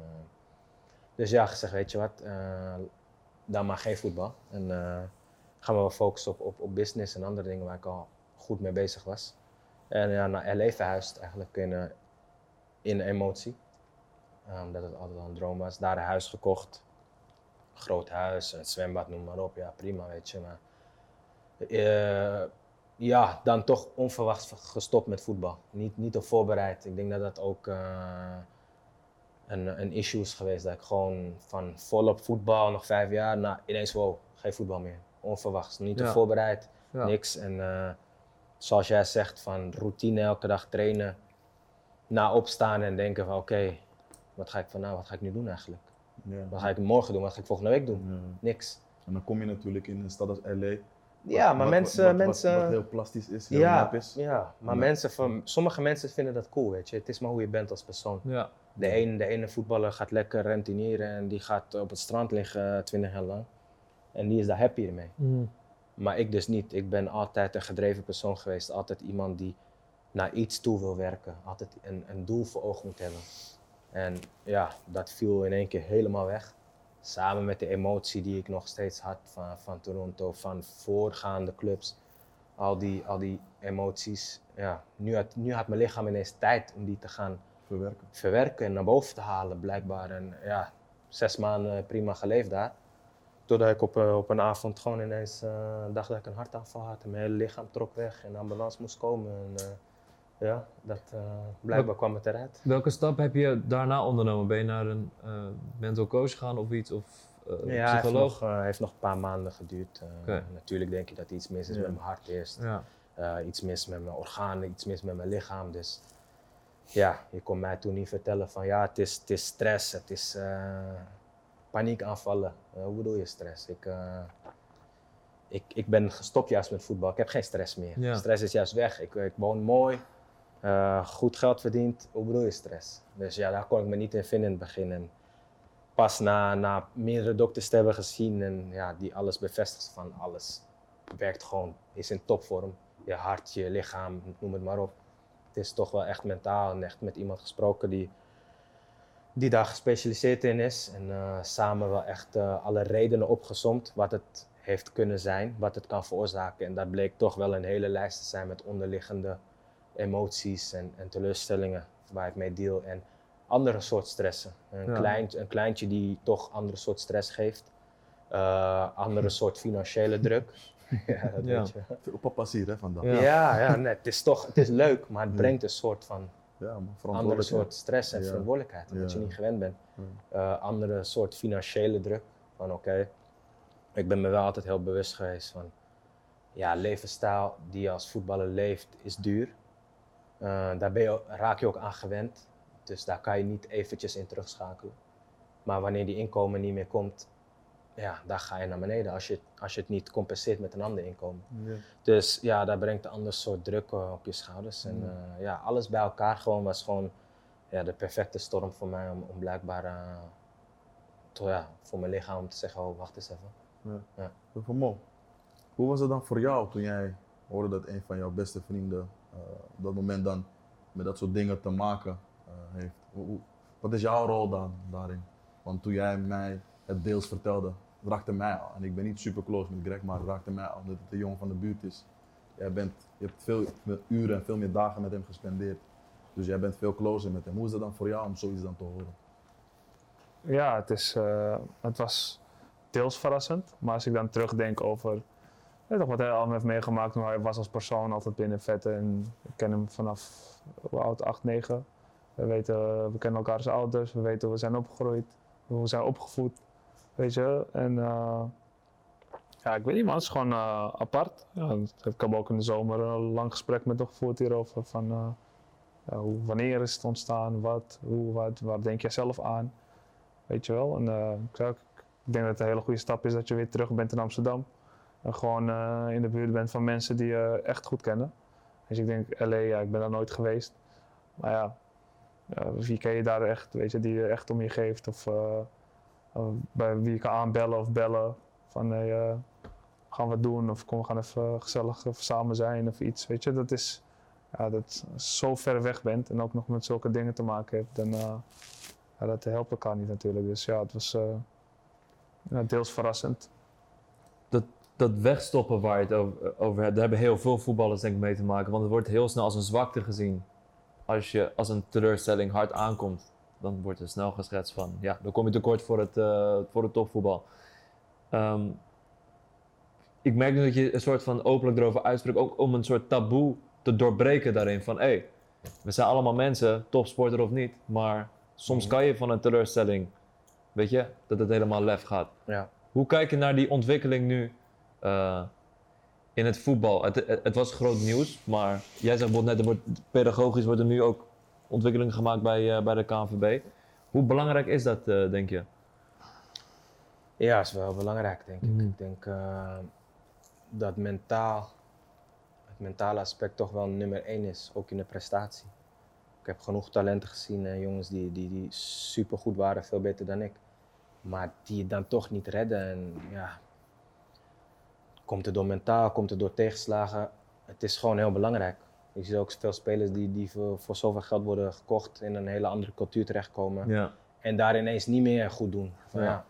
dus ja, gezegd, weet je wat, eh, dan maar geen voetbal. En eh, gaan we wel focussen op, op, op business en andere dingen waar ik al goed mee bezig was. En ja, naar LA verhuisd eigenlijk in, in emotie. Omdat het altijd al een droom was. Daar een huis gekocht. Groot huis, een zwembad, noem maar op. Ja, prima, weet je. Maar ja, dan toch onverwachts gestopt met voetbal. Niet, niet op voorbereid. Ik denk dat dat ook eh, een, een issue is geweest. Dat ik gewoon van volop voetbal, nog vijf jaar, naar ineens wow, geen voetbal meer. Onverwachts, niet op voorbereid, Ja. niks. En eh, zoals jij zegt, van routine elke dag trainen. Na opstaan en denken van oké, wat ga ik van nou, wat ga ik nu doen eigenlijk? Ja. Wat ga ik morgen doen? Wat ga ik volgende week doen? Ja. Niks. En dan kom je natuurlijk in een stad als LA. Ja, maar wat- mensen, wat, wat- mensen Wat, heel plastisch is, heel ja, is. ja, maar Ja. mensen van, sommige mensen vinden dat cool, weet je. Het is maar hoe je bent als persoon. Ja. De ene, de ene voetballer gaat lekker rentenieren en die gaat op het strand liggen twintig jaar lang. En die is daar happy mee. Mhm. Maar ik dus niet. Ik ben altijd een gedreven persoon geweest. Altijd iemand die naar iets toe wil werken. Altijd een, een doel voor ogen moet hebben. En ja, dat viel in één keer helemaal weg. Samen met de emotie die ik nog steeds had van, van Toronto, van voorgaande clubs. Al die, al die emoties. Ja, nu, had, nu had mijn lichaam ineens tijd om die te gaan Verwerken. verwerken en naar boven te halen, blijkbaar. En ja, zes maanden prima geleefd daar. Totdat ik op, eh, op een avond gewoon ineens eh, dacht dat ik een hartaanval had. En mijn hele lichaam trok weg en de ambulance moest komen. En, eh, ja, dat, eh, blijkbaar kwam het eruit. Welke stap heb je daarna ondernomen? Ben je naar een eh, mental coach gegaan of iets? Of eh, ja, heeft psycholoog? nog, eh, heeft nog een paar maanden geduurd. Natuurlijk denk je dat iets mis is Ja. met mijn hart eerst. Ja. Iets mis met mijn organen, iets mis met mijn lichaam. Dus ja, je kon mij toen niet vertellen van ja, het is, het is stress, het is paniekaanvallen. Hoe bedoel je stress? Ik, ik, ik ben gestopt juist met voetbal. Ik heb geen stress meer. Ja. Stress is juist weg. Ik, ik woon mooi, eh, goed geld verdiend. Hoe bedoel je stress? Dus ja, daar kon ik me niet in vinden in het begin. En pas na, na meerdere dokters te hebben gezien en ja, die alles bevestigt van alles werkt gewoon, is in topvorm. Je hart, je lichaam, noem het maar op. Het is toch wel echt mentaal en echt met iemand gesproken die, die daar gespecialiseerd in is. En eh, samen wel echt eh, alle redenen opgezomd wat het heeft kunnen zijn, wat het kan veroorzaken. En dat bleek toch wel een hele lijst te zijn met onderliggende emoties en, en teleurstellingen waar ik mee deal. En andere soort stressen. Een, Ja. klein, een kleintje die toch andere soort stress geeft. Eh, andere [LAUGHS] soort financiële druk. [LAUGHS] ja, dat Ja. weet je. Veel papa's hier hè, vandaag. Ja. Ja, ja, nee, het is toch het is leuk, maar het brengt een soort van andere soort stress en Ja. verantwoordelijkheid, omdat Ja. je niet gewend bent. Ja. Eh, andere soort financiële druk. Van oké, ik ben me wel altijd heel bewust geweest van, ja, levensstijl die je als voetballer leeft is duur. Eh, daar ben je, raak je ook aan gewend, dus daar kan je niet eventjes in terugschakelen. Maar wanneer die inkomen niet meer komt, ja, daar ga je naar beneden als je, als je het niet compenseert met een ander inkomen. Ja. Dus ja, daar brengt een ander soort druk eh, op je schouders. En Mm. eh, ja, alles bij elkaar gewoon was gewoon ja, de perfecte storm voor mij om, om blijkbaar ja, voor mijn lichaam om te zeggen, oh wacht eens even. Veel mo. Hoe was het dan voor jou toen jij hoorde dat een van jouw beste vrienden op dat moment dan met dat soort dingen te maken eh, heeft? Wat is jouw rol dan daarin? Want toen jij mij het deels vertelde, raakte mij al. En ik ben niet super close met Greg, maar het raakte mij al omdat het een jongen van de buurt is. Jij bent, je hebt veel uren en veel meer dagen met hem gespendeerd. Dus jij bent veel closer met hem. Hoe is het dan voor jou om zoiets dan te horen? Ja, het, is, eh, het was deels verrassend. Maar als ik dan terugdenk over toch, wat hij allemaal heeft meegemaakt, hoe hij was als persoon, altijd binnen vetten. En ik ken hem vanaf oud, 8, 9. We, weten, we kennen elkaars ouders, we weten hoe we zijn opgegroeid, hoe we zijn opgevoed. Weet je, en eh, ja, ik weet niet man, het is gewoon eh, apart. Ja, ik heb ook in de zomer een lang gesprek met hem gevoerd hierover. Van, eh, ja, hoe, wanneer is het ontstaan, wat, hoe, wat, waar denk jij zelf aan? Weet je wel. En ik denk dat het een hele goede stap is dat je weer terug bent in Amsterdam. Gewoon eh, in de buurt bent van mensen die je echt goed kennen. Dus ik denk, LA, ja, ik ben daar nooit geweest. Maar ja, wie ken je daar echt, weet je, die je echt om je geeft? Of eh, bij wie je kan aanbellen of bellen. Van, hey, eh, gaan we doen? Of kom, we gaan even gezellig even samen zijn of iets. Weet je, dat is, ja, dat zo ver weg bent en ook nog met zulke dingen te maken hebt, dan eh, ja, dat helpt elkaar niet natuurlijk. Dus ja, het was ja, deels verrassend. dat wegstoppen waar je het over, over hebt, daar hebben heel veel voetballers denk ik mee te maken. Want het wordt heel snel als een zwakte gezien. Als je als een teleurstelling hard aankomt, dan wordt er snel geschetst van, ja, dan kom je tekort voor het, eh, voor het topvoetbal. Ehm, ik merk nu dat je een soort van openlijk erover uitspreekt, ook om een soort taboe te doorbreken daarin. Van, hé, hey, we zijn allemaal mensen, topsporter of niet, maar soms kan je van een teleurstelling, weet je, dat het helemaal lef gaat. Ja. Hoe kijk je naar die ontwikkeling nu eh, in het voetbal? Het, het, het was groot nieuws, maar jij zegt bijvoorbeeld net, er wordt, pedagogisch wordt er nu ook ontwikkeling gemaakt bij, eh, bij de KNVB. Hoe belangrijk is dat, eh, denk je? Ja, is wel belangrijk, denk ik. Mhm. Ik denk dat mentaal, het mentale aspect toch wel nummer één is, ook in de prestatie. Ik heb genoeg talenten gezien en jongens die, die, die super goed waren, veel beter dan ik. Maar die het dan toch niet redden. En ja, komt het door mentaal, komt het door tegenslagen. Het is gewoon heel belangrijk. Je ziet ook veel spelers die, die voor, voor zoveel geld worden gekocht in een hele andere cultuur terechtkomen Ja. en daar ineens niet meer goed doen. Van, Ja. ja.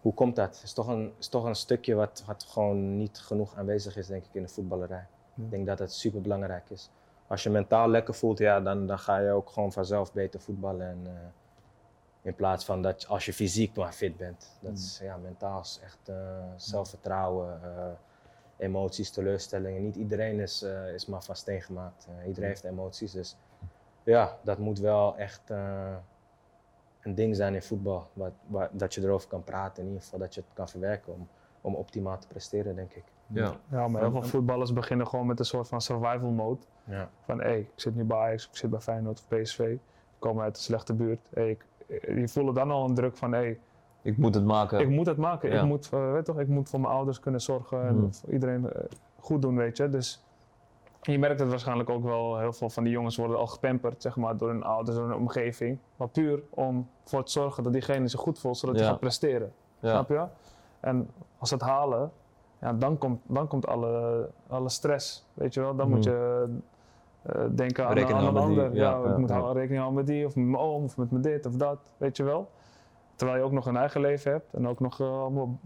Hoe komt dat? Het is toch een, is toch een stukje wat, wat gewoon niet genoeg aanwezig is, denk ik, in de voetballerij. Ja. Ik denk dat het super belangrijk is. Als je mentaal lekker voelt, ja, dan, dan ga je ook gewoon vanzelf beter voetballen. En, eh, in plaats van dat je- als je fysiek maar fit bent. Dat is, ja, mentaal is echt eh, zelfvertrouwen, eh, emoties, teleurstellingen. Niet iedereen is, eh, is maar van steen gemaakt. Eh, iedereen heeft emoties, dus ja, dat moet wel echt eh, een ding zijn in voetbal. Wat, waar, dat je erover kan praten, in ieder geval dat je het kan verwerken om, om optimaal te presteren, denk ik. Ja. Ja, maar heel veel voetballers beginnen gewoon met een soort van survival mode. Ja. Van hé, ik zit nu bij Ajax, ik zit bij Feyenoord of PSV. Ik kom uit een slechte buurt. Hey, ik, je voelt dan al een druk van hé, Ik moet het maken. Ik moet het maken. Ja. Ik, moet, eh, weet toch, ik moet voor mijn ouders kunnen zorgen en voor iedereen eh, goed doen, weet je. Dus je merkt het waarschijnlijk ook wel. Heel veel van die jongens worden al gepamperd, zeg maar, door hun ouders, door hun omgeving. Maar puur om voor te zorgen dat diegene zich goed voelt, zodat hij Ja. gaat presteren. ja. Snap je? En als ze het halen, ja, dan komt, dan komt alle, alle stress, weet je wel. Dan moet Mhm. je eh, denken aan, Rekening aan een met ander. Ja, ja, ik moet houden- rekening houden met die, of met mijn oom, of met mijn dit of dat, weet je wel. Terwijl je ook nog een eigen leven hebt en ook nog eh, allemaal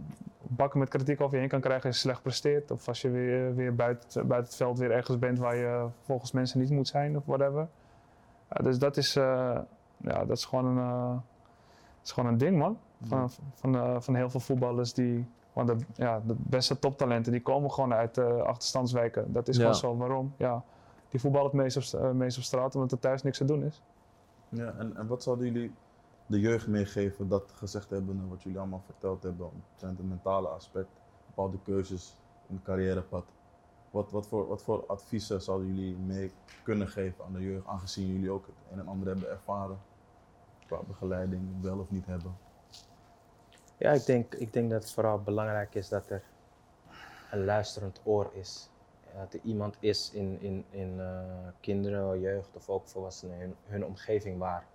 bakken met kritiek over je heen kan krijgen als je slecht presteert. Of als je weer, weer buiten, buiten het veld weer ergens bent waar je volgens mensen niet moet zijn of whatever. Ja, dus dat is, eh, ja, dat is gewoon een, eh, dat is gewoon een ding man. Van, van, eh, van heel veel voetballers die, want de, ja, de beste toptalenten die komen gewoon uit eh, achterstandswijken. Dat is gewoon zo. Waarom? Ja, die voetballen het meest op, eh, meest op straat omdat er thuis niks te doen is. Ja, en, en wat zouden jullie de jeugd meegeven dat gezegd hebben en wat jullie allemaal verteld hebben omtrent het mentale aspect, bepaalde keuzes in het carrièrepad? Wat, wat, voor, wat voor adviezen zouden jullie mee kunnen geven aan de jeugd, aangezien jullie ook het een en ander hebben ervaren qua begeleiding, wel of niet hebben? Ja, ik denk, ik denk dat het vooral belangrijk is dat er een luisterend oor is. Dat er iemand is in, in, in eh, kinderen, jeugd of ook volwassenen, hun, hun omgeving waar,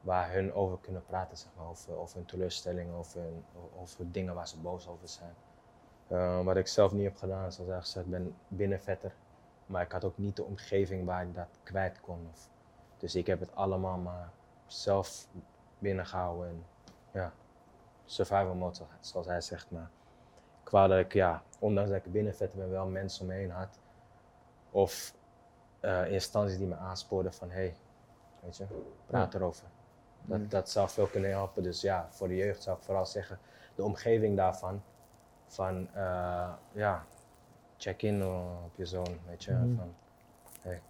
waar hun over kunnen praten, zeg maar. Over, over hun teleurstellingen, over, hun, over dingen waar ze boos over zijn. Eh, wat ik zelf niet heb gedaan, zoals ik gezegd ben binnenvetter. Maar ik had ook niet de omgeving waar ik dat kwijt kon. Of, dus ik heb het allemaal maar zelf binnengehouden. En, ja, survival mode, zo- zoals hij zegt. Maar wou dat ik, ja, ondanks dat ik binnenvetter ben, wel mensen om me heen had. Of eh, instanties die me aanspoorden van, hey, weet je, praat erover. Dat, Mm. dat zou veel kunnen helpen. Dus ja, voor de jeugd zou ik vooral zeggen, de omgeving daarvan. Van, eh, ja, check in op je zoon, weet je. Mhm. Van, hey,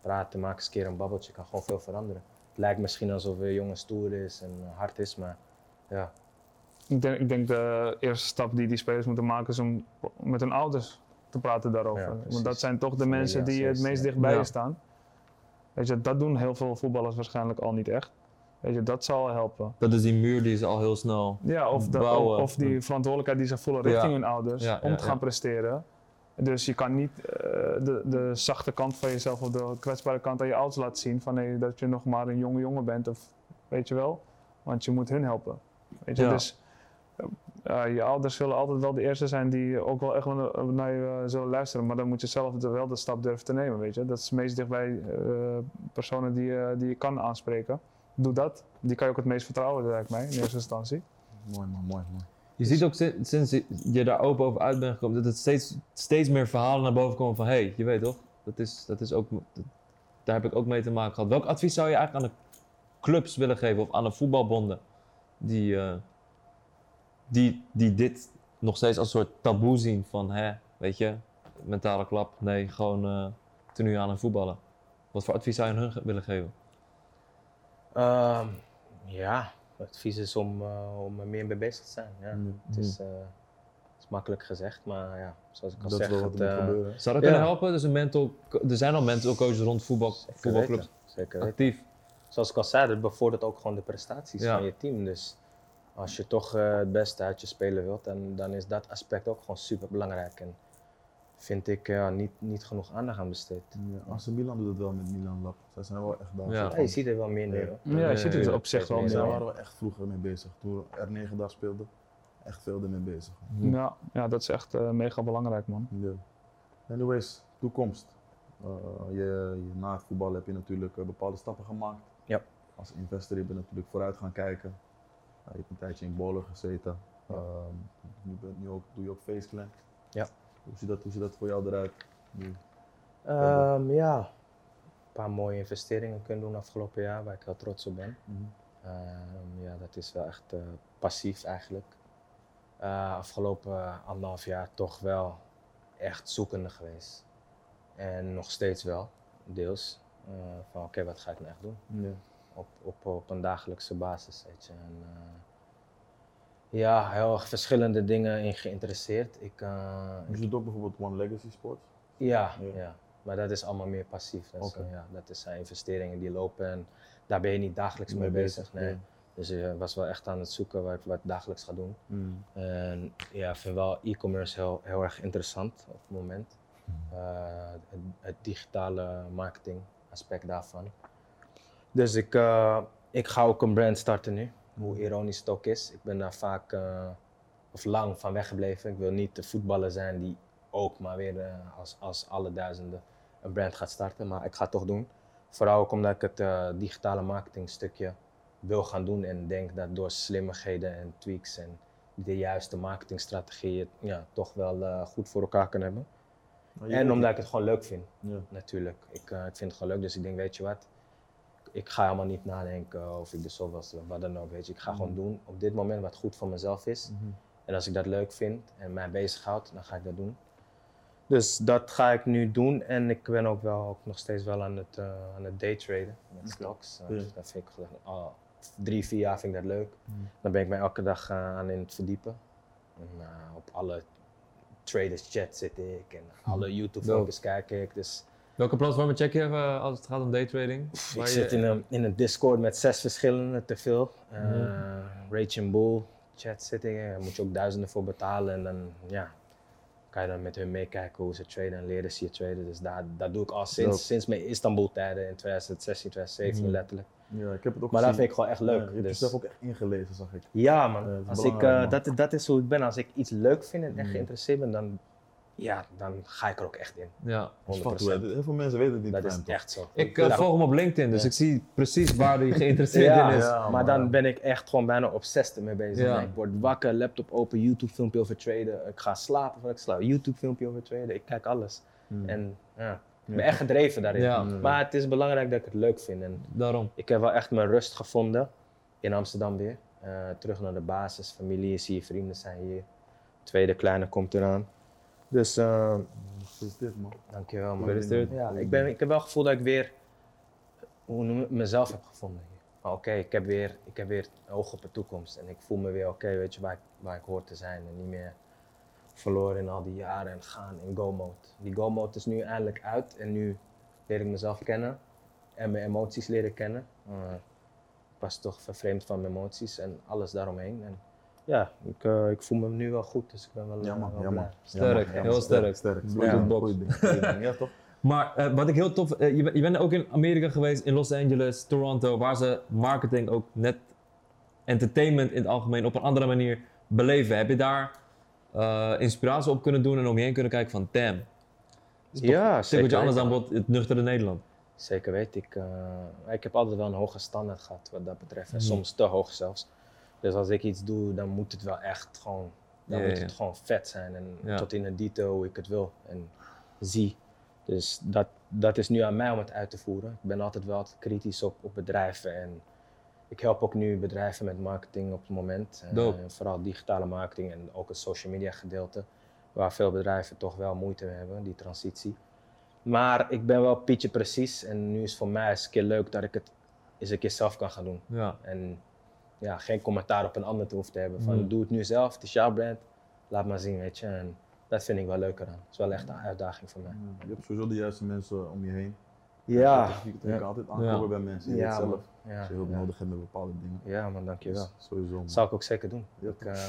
praten, maak eens een keer een babbeltje, kan gewoon veel veranderen. Het lijkt misschien alsof een jongen stoer is en hard is, maar ja, Ik denk, ik denk de eerste stap die die spelers moeten maken is om met hun ouders te praten daarover. Ja, Want dat zijn toch de mensen die het meest dichtbij Ja. je staan. Weet je, dat doen heel veel voetballers waarschijnlijk al niet echt. Weet je, dat zal helpen. Dat is die muur die ze al heel snel. Ja, of, de, Bouwen. of, of die verantwoordelijkheid die ze voelen richting Ja. hun ouders Ja, om te gaan ja. presteren. Dus je kan niet eh, de, de zachte kant van jezelf of de kwetsbare kant aan je ouders laten zien van nee, dat je nog maar een jonge jongen bent of weet je wel. Want je moet hun helpen. Weet je, Ja. dus eh, ja, je ouders zullen altijd wel de eerste zijn die ook wel echt wel naar- je eh, zullen luisteren. Maar dan moet je zelf de- wel de stap durven te nemen, weet je. Dat is het meest dichtbij eh, personen die, eh, die je kan aanspreken. Doe dat. Die kan je ook het meest vertrouwen, lijkt mij, in eerste instantie. Mooi man, mooi, mooi. Je ziet ook si- sinds je- daar open over uit bent gekomen, dat het steeds, steeds meer verhalen naar boven komen van hé, hey, je weet toch, dat is, dat is ook, dat- daar heb ik ook mee te maken gehad. Welk advies zou je eigenlijk aan de clubs willen geven of aan de voetbalbonden die, eh, die, die dit nog steeds als een soort taboe zien van hè, weet je, mentale klap, nee, gewoon eh tenue aan en voetballen. Wat voor advies zou je aan hun willen geven? Ehm, ja, het advies is om, eh, om er meer mee bezig te zijn. Ja. Mm. Het, is, eh, het is makkelijk gezegd, maar ja, zoals ik al Dat zeg, wel het. Zou dat Ja. kunnen helpen? Dus een mental, er zijn al mental coaches rond voetbal, zeker voetbalclubs weten, Zeker weten. actief. Zoals ik al zei, dat bevordert ook gewoon de prestaties Ja. van je team. Dus als je toch eh, het beste uit je speler wilt, dan, dan is dat aspect ook gewoon super belangrijk. En vind ik ja, niet, niet genoeg aandacht aan besteed. Ja, AC Milan doet het wel met Milan Lab. Zij zijn wel echt daar. Ja. Ja, je ziet er wel meer neer. hoor. Ja, je ziet het ja, op zich wel meer. Daar waren we echt vroeger mee bezig. Toen R9 daar speelde, echt veel ermee bezig. Ja, ja, dat is echt eh, mega belangrijk, man. Ja. Anyways, toekomst. Eh, je, je, na het voetbal heb je natuurlijk eh, bepaalde stappen gemaakt. Ja. Als investor heb je natuurlijk vooruit gaan kijken. Je hebt een tijdje in Bolen gezeten. Ehm, nu, ben- nu ook, doe je ook Faceclan. Ja. Hoe ziet dat, hoe ziet dat voor jou eruit? Nu? Ehm, ja, een paar mooie investeringen kunnen doen afgelopen jaar, waar ik heel trots op ben. Mhm. Ehm, ja, dat is wel echt eh, passief eigenlijk. Eh, afgelopen anderhalf jaar toch wel echt zoekende geweest. En nog steeds wel, deels. Eh, van oké, wat ga ik nou echt doen? Ja. Op, op, op een dagelijkse basis, weet je. En, eh, ja, heel erg verschillende dingen in geïnteresseerd. Ik, eh, Je doet ook bijvoorbeeld One Legacy Sports. ja, Ja. ja. maar dat is allemaal meer passief. Dat, is, eh, ja, dat zijn investeringen die lopen en daar ben je niet dagelijks mee Mee bezig. bezig, Nee. ja. Dus ik was wel echt aan het zoeken wat ik, wat ik dagelijks ga doen. Mm. En ja, ik vind wel e-commerce heel, heel erg interessant op het moment. Eh, het, het digitale marketing aspect daarvan. Dus ik, eh, ik ga ook een brand starten nu, hoe ironisch het ook is. Ik ben daar vaak eh, of lang van weggebleven. Ik wil niet de voetballer zijn die ook maar weer eh, als, als alle duizenden een brand gaat starten, maar ik ga het toch doen. Vooral ook omdat ik het digitale marketing stukje wil gaan doen en denk dat door slimmigheden en tweaks en de juiste marketingstrategieën het, ja, toch wel goed voor elkaar kunnen hebben. En omdat ik het gewoon leuk vind, Ja. natuurlijk. Ik, ik vind het gewoon leuk, dus ik denk, weet je wat, ik ga helemaal niet nadenken of ik de zoveelste, wat dan ook, weet je. Ik ga gewoon doen op dit moment wat goed voor mezelf is. Mhm. En als ik dat leuk vind en mij bezighoudt, dan ga ik dat doen. Dus dat ga ik nu doen en ik ben ook wel ook nog steeds wel aan het, eh, aan het daytraden met stocks. Eh, Ja. Dat vind ik al drie, vier jaar vind ik dat leuk. Mhm. Dan ben ik mij elke dag eh, aan in het verdiepen. En, eh, op alle traders chat zit ik en alle YouTube filmpjes kijk ik. Dus Welke platformen check je eh, als het gaat om daytrading? ik Waar zit je- in een, in een Discord met zes verschillende te veel. Uh, Mhm. Rage and Bull chat zit ik. Daar moet je ook duizenden voor betalen. En dan ja, kan je dan met hun meekijken hoe ze traden en leren ze je traden. Dus daar, dat doe ik al sinds, sinds mijn Istanbul tijden in 2016, 2017 Mhm. letterlijk. Ja, ik heb het ook Maar dat gezien. vind ik gewoon echt Ja, leuk. je hebt dus, jezelf ook echt ingelezen, zag ik. ja man, Ja, dat is Als ik, eh, man. dat, dat is hoe ik ben. Als ik iets leuk vind en echt Mhm. geïnteresseerd ben, dan, ja, dan ga ik er ook echt in. Ja. 100%. Fuck, heel veel mensen weten het niet. Dat is echt zo. Ik eh, volg hem op LinkedIn, dus Ja. ik zie precies waar hij geïnteresseerd ja, in is. Ja, maar dan ben ik echt gewoon bijna obsessed ermee bezig. Ja. Ik word wakker, laptop open, YouTube filmpje over traden. Ik ga slapen voordat ik slaap. YouTube filmpje over traden. Ik kijk alles. Hmm. En ja, ik Ja. ben echt gedreven daarin. Ja. Maar het is belangrijk dat ik het leuk vind. En Daarom. ik heb wel echt mijn rust gevonden in Amsterdam weer. Eh, terug naar de basis. Familie is hier, vrienden zijn hier. Tweede kleine komt eraan. Dus eh, Gefeliciteerd, man. dankjewel man. Gefeliciteerd. Ja, ik, ben, ik heb wel het gevoel dat ik weer hoe noem ik, mezelf heb gevonden oké, ik heb weer, ik heb weer oog op de toekomst. En ik voel me weer oké, weet je, waar ik, waar ik hoor te zijn. En niet meer verloren in al die jaren en gaan in go-mode. Die go-mode is nu eindelijk uit en nu leer ik mezelf kennen. En mijn emoties leren kennen. Eh, ik was toch vervreemd van mijn emoties en alles daaromheen. En ja, ik, eh, ik voel me nu wel goed, dus ik ben wel, eh, Ja, man. wel Ja, blij. man. Sterk, Ja, heel sterk. Sterk. Ja. Ding, ding, ding. Ja, toch? [LAUGHS] Maar eh, wat ik heel tof, eh, je, bent- je bent ook in Amerika geweest, in Los Angeles, Toronto, waar ze marketing ook net entertainment in het algemeen op een andere manier beleven. Heb je daar eh, inspiratie op kunnen doen en om je heen kunnen kijken van damn. Ja, is een beetje anders dan bijvoorbeeld het nuchtere Nederland. Zeker weet ik. eh, ik heb altijd wel een hoge standaard gehad wat dat betreft. En Mhm. soms te hoog zelfs. Dus als ik iets doe, dan moet het wel echt gewoon, dan Ja, moet het gewoon vet zijn. En tot in de detail hoe ik het wil en zie. Dus dat, dat is nu aan mij om het uit te voeren. Ik ben altijd wel kritisch op, op bedrijven. En ik help ook nu bedrijven met marketing op het moment. Dope. vooral digitale marketing en ook het social media gedeelte. Waar veel bedrijven toch wel moeite mee hebben, die transitie. Maar ik ben wel Pietje precies. En nu is voor mij eens een keer leuk dat ik het eens een keer zelf kan gaan doen. Ja. En ja, geen commentaar op een ander te hoeven te hebben. Van Hmm. doe het nu zelf, het is jouw brand. Laat maar zien, weet je. En dat vind ik wel leuker aan. Het is wel echt een uitdaging voor mij. Je hebt sowieso de juiste mensen om je heen. Ja, ja. kan altijd aankloppen Ja. bij mensen. Je Ja, weet zelf. man. ja, Als je hulp ja. nodig hebt met bepaalde dingen. Ja, man, dankjewel. Dus sowieso. man. Dat zou ik ook zeker doen. Ja, Ik, eh,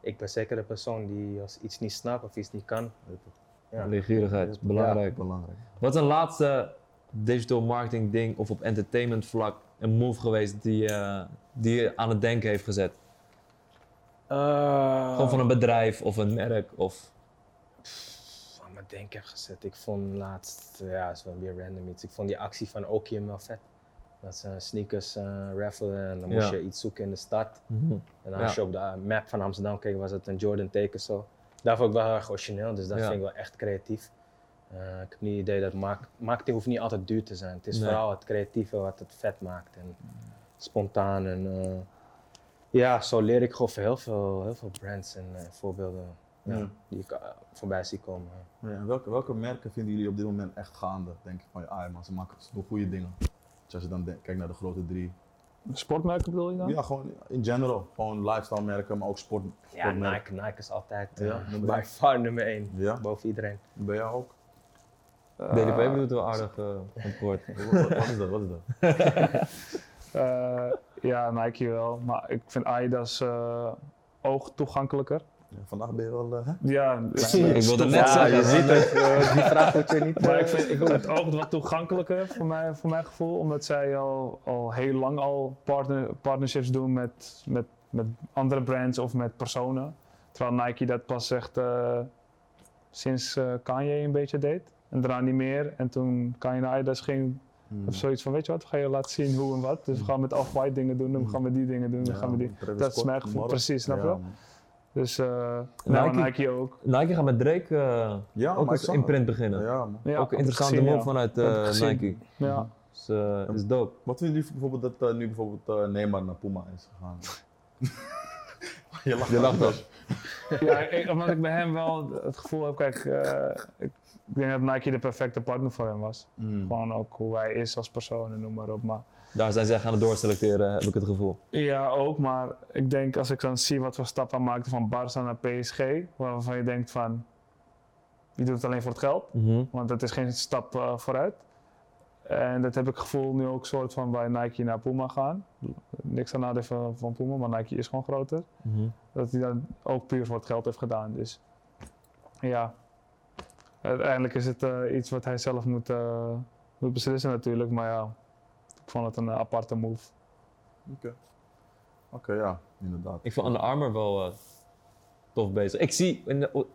ik ben zeker de persoon die als iets niet snapt of iets niet kan. Ja. Ja. Leergierigheid is belangrijk. Belangrijk. Wat is een laatste digital marketing ding of op entertainment vlak een move geweest die, eh, die je aan het denken heeft gezet? Eh, Gewoon van een bedrijf of een merk of... aan mijn denken heb gezet. Ik vond laatst, ja, is wel weer random iets. Ik vond die actie van Okium wel vet. Dat ze sneakers eh raffelen en dan moest Ja. je iets zoeken in de stad. Mhm. En als Ja. je op de map van Amsterdam keek, was het een Jordan teken zo. Daar vond ik wel heel erg origineel, dus dat Ja. vind ik wel echt creatief. Eh, ik heb niet het idee dat mark- marketing hoeft niet altijd duur te zijn. Het is Nee. vooral het creatieve wat het vet maakt en spontaan. En, eh, ja, zo leer ik gewoon heel veel, heel veel brands en eh, voorbeelden ja, Ja. die ik eh, voorbij zie komen. Ja, welke, welke merken vinden jullie op dit moment echt gaande? Denk je van, ja, man, ze, maken, ze doen goede dingen. Dus als je dan kijkt naar de grote drie. Sportmerken bedoel je dan? Ja, gewoon in general. Gewoon lifestyle merken, maar ook sport. Ja. Nike, Nike is altijd Ja, één. [LAUGHS] far nummer één, Ja, boven iedereen. bij jou ook. Eh, DDP doet het wel aardig uh, antwoord. wat, wat is dat? Wat is dat? [LAUGHS] eh, Ja, Nike wel. Maar ik vind Adidas eh oog toegankelijker. Ja, vandaag ben je wel... eh, hè? Ja, Ik wilde net Ja, zeggen, je ziet het. eh, [LAUGHS] die vraag moet je niet... Maar ik vind het oog wat toegankelijker voor, mij, voor mijn gevoel, omdat zij al, al heel lang al partner, partnerships doen met, met, met andere brands of met personen. Terwijl Nike dat pas echt eh, sinds eh, Kanye een beetje deed. En daarna niet meer. En toen Kanye naar Adidas ging, Hmm. of zoiets van, weet je wat, we gaan je laten zien hoe en wat. Dus we gaan met off-white dingen doen, en we gaan met die dingen doen, we Ja, gaan met die. Dat is mijn gevoel, precies, snap je? Ja, man. Dus eh nou, Nike- Nike ook. Nike gaat met Drake eh, Ja, ook als imprint het. beginnen. Ja, ook een interessante gezien, move ja. vanuit eh, gezien. Nike. Ja. Dus, eh, is dope. Wat vinden jullie bijvoorbeeld dat nu bijvoorbeeld eh, Neymar naar Puma is gegaan? [LAUGHS] je lacht, [LAUGHS] Je lacht wel. Ja, ik, omdat ik bij hem wel het gevoel heb, kijk, eh, ik, ik denk dat Nike de perfecte partner voor hem was. Mm. Gewoon ook hoe hij is als persoon en noem maar op. Maar Daar zijn ze echt aan het doorselecteren, heb ik het gevoel. ja, ook, maar ik denk als ik dan zie wat voor stap hij maakte van Barça naar PSG, waarvan je denkt van, je doet het alleen voor het geld, Mhm. want dat is geen stap eh, vooruit. En dat heb ik gevoel nu ook soort van bij Nike naar Puma gaan. Niks aan nadeel van, van Puma, maar Nike is gewoon groter. Mhm. dat hij dat ook puur voor het geld heeft gedaan. Dus ja, uiteindelijk is het eh, iets wat hij zelf moet, eh, moet beslissen natuurlijk. Maar ja, ik vond het een eh, aparte move. Oké. Oké, ja, inderdaad. Ik vind Under Armour wel eh, tof bezig. Ik zie in de,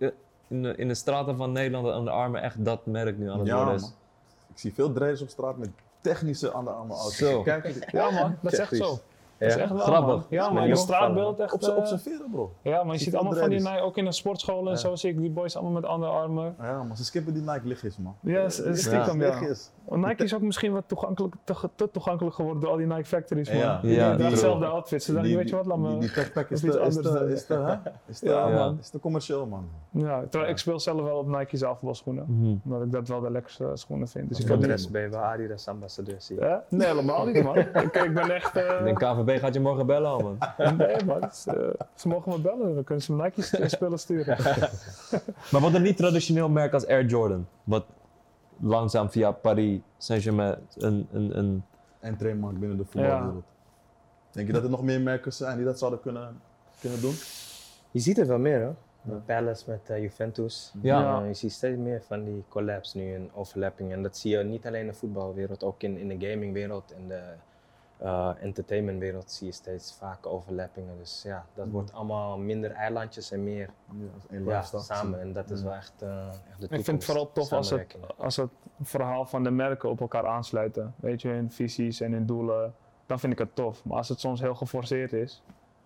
in, de, in de straten van Nederland dat Under Armour echt dat merk nu aan het Ja, worden is. man. Ik zie veel drijders op straat met technische aan de armen auto's. Zo. Kijk, Ja man, dat is echt zo. Dat is Ja. echt wel, Grappig. man. Ja, maar het straatbeeld echt... op, eh, observeren, bro. ja, maar je zie ziet allemaal van die. Nike- ook in de sportscholen en Ja. zo zie ik die boys allemaal met andere armen. Ja, maar ze skippen die Nike lichtjes, man. Ja, s- stiekem, ja. Lichtjes. Want Nike is ook misschien wat toegankelijk, te, te toegankelijk geworden door al die Nike factories, man. Ja. Die Ja, dragen dezelfde outfits. Dan, Die- weet je wat, laat me... Die, die techpack is te, commercieel, man. Ja, terwijl ik speel zelf wel op Nike's afvalschoenen. Mhm. Omdat ik dat wel de lekkerste schoenen vind. Dus ik heb de rest ben je wel Adidas ambassadeur, zie je. Ja? Nee, helemaal niet, man. [LAUGHS] ik, ik ben echt... eh, Ik KVB gaat je morgen bellen, al, man. [LAUGHS] Nee, man. Ze, ze mogen me bellen. Dan kunnen ze me Nike's spullen sturen. [LAUGHS] Maar wat een niet traditioneel merk als Air Jordan, wat langzaam via Paris Saint-Germain een, een, een En trainmark binnen de voetbalwereld. Denk je dat er nog meer merken zijn die dat zouden kunnen, kunnen doen? Je ziet het wel meer, hoor. Ja. Palace met eh, Juventus. Ja. Eh, je ziet steeds meer van die collabs nu en overlapping. En dat zie je niet alleen in de voetbalwereld, ook in, in de gamingwereld en de eh, entertainmentwereld zie je steeds vaker overlappingen. Dus ja, dat wordt allemaal minder eilandjes en meer Ja, ja, samen. En dat is wel echt, eh, echt de toekomst. Ik vind het vooral tof als het, als het verhaal van de merken op elkaar aansluiten. Weet je, in visies en in doelen. Dan vind ik het tof. Maar als het soms heel geforceerd is.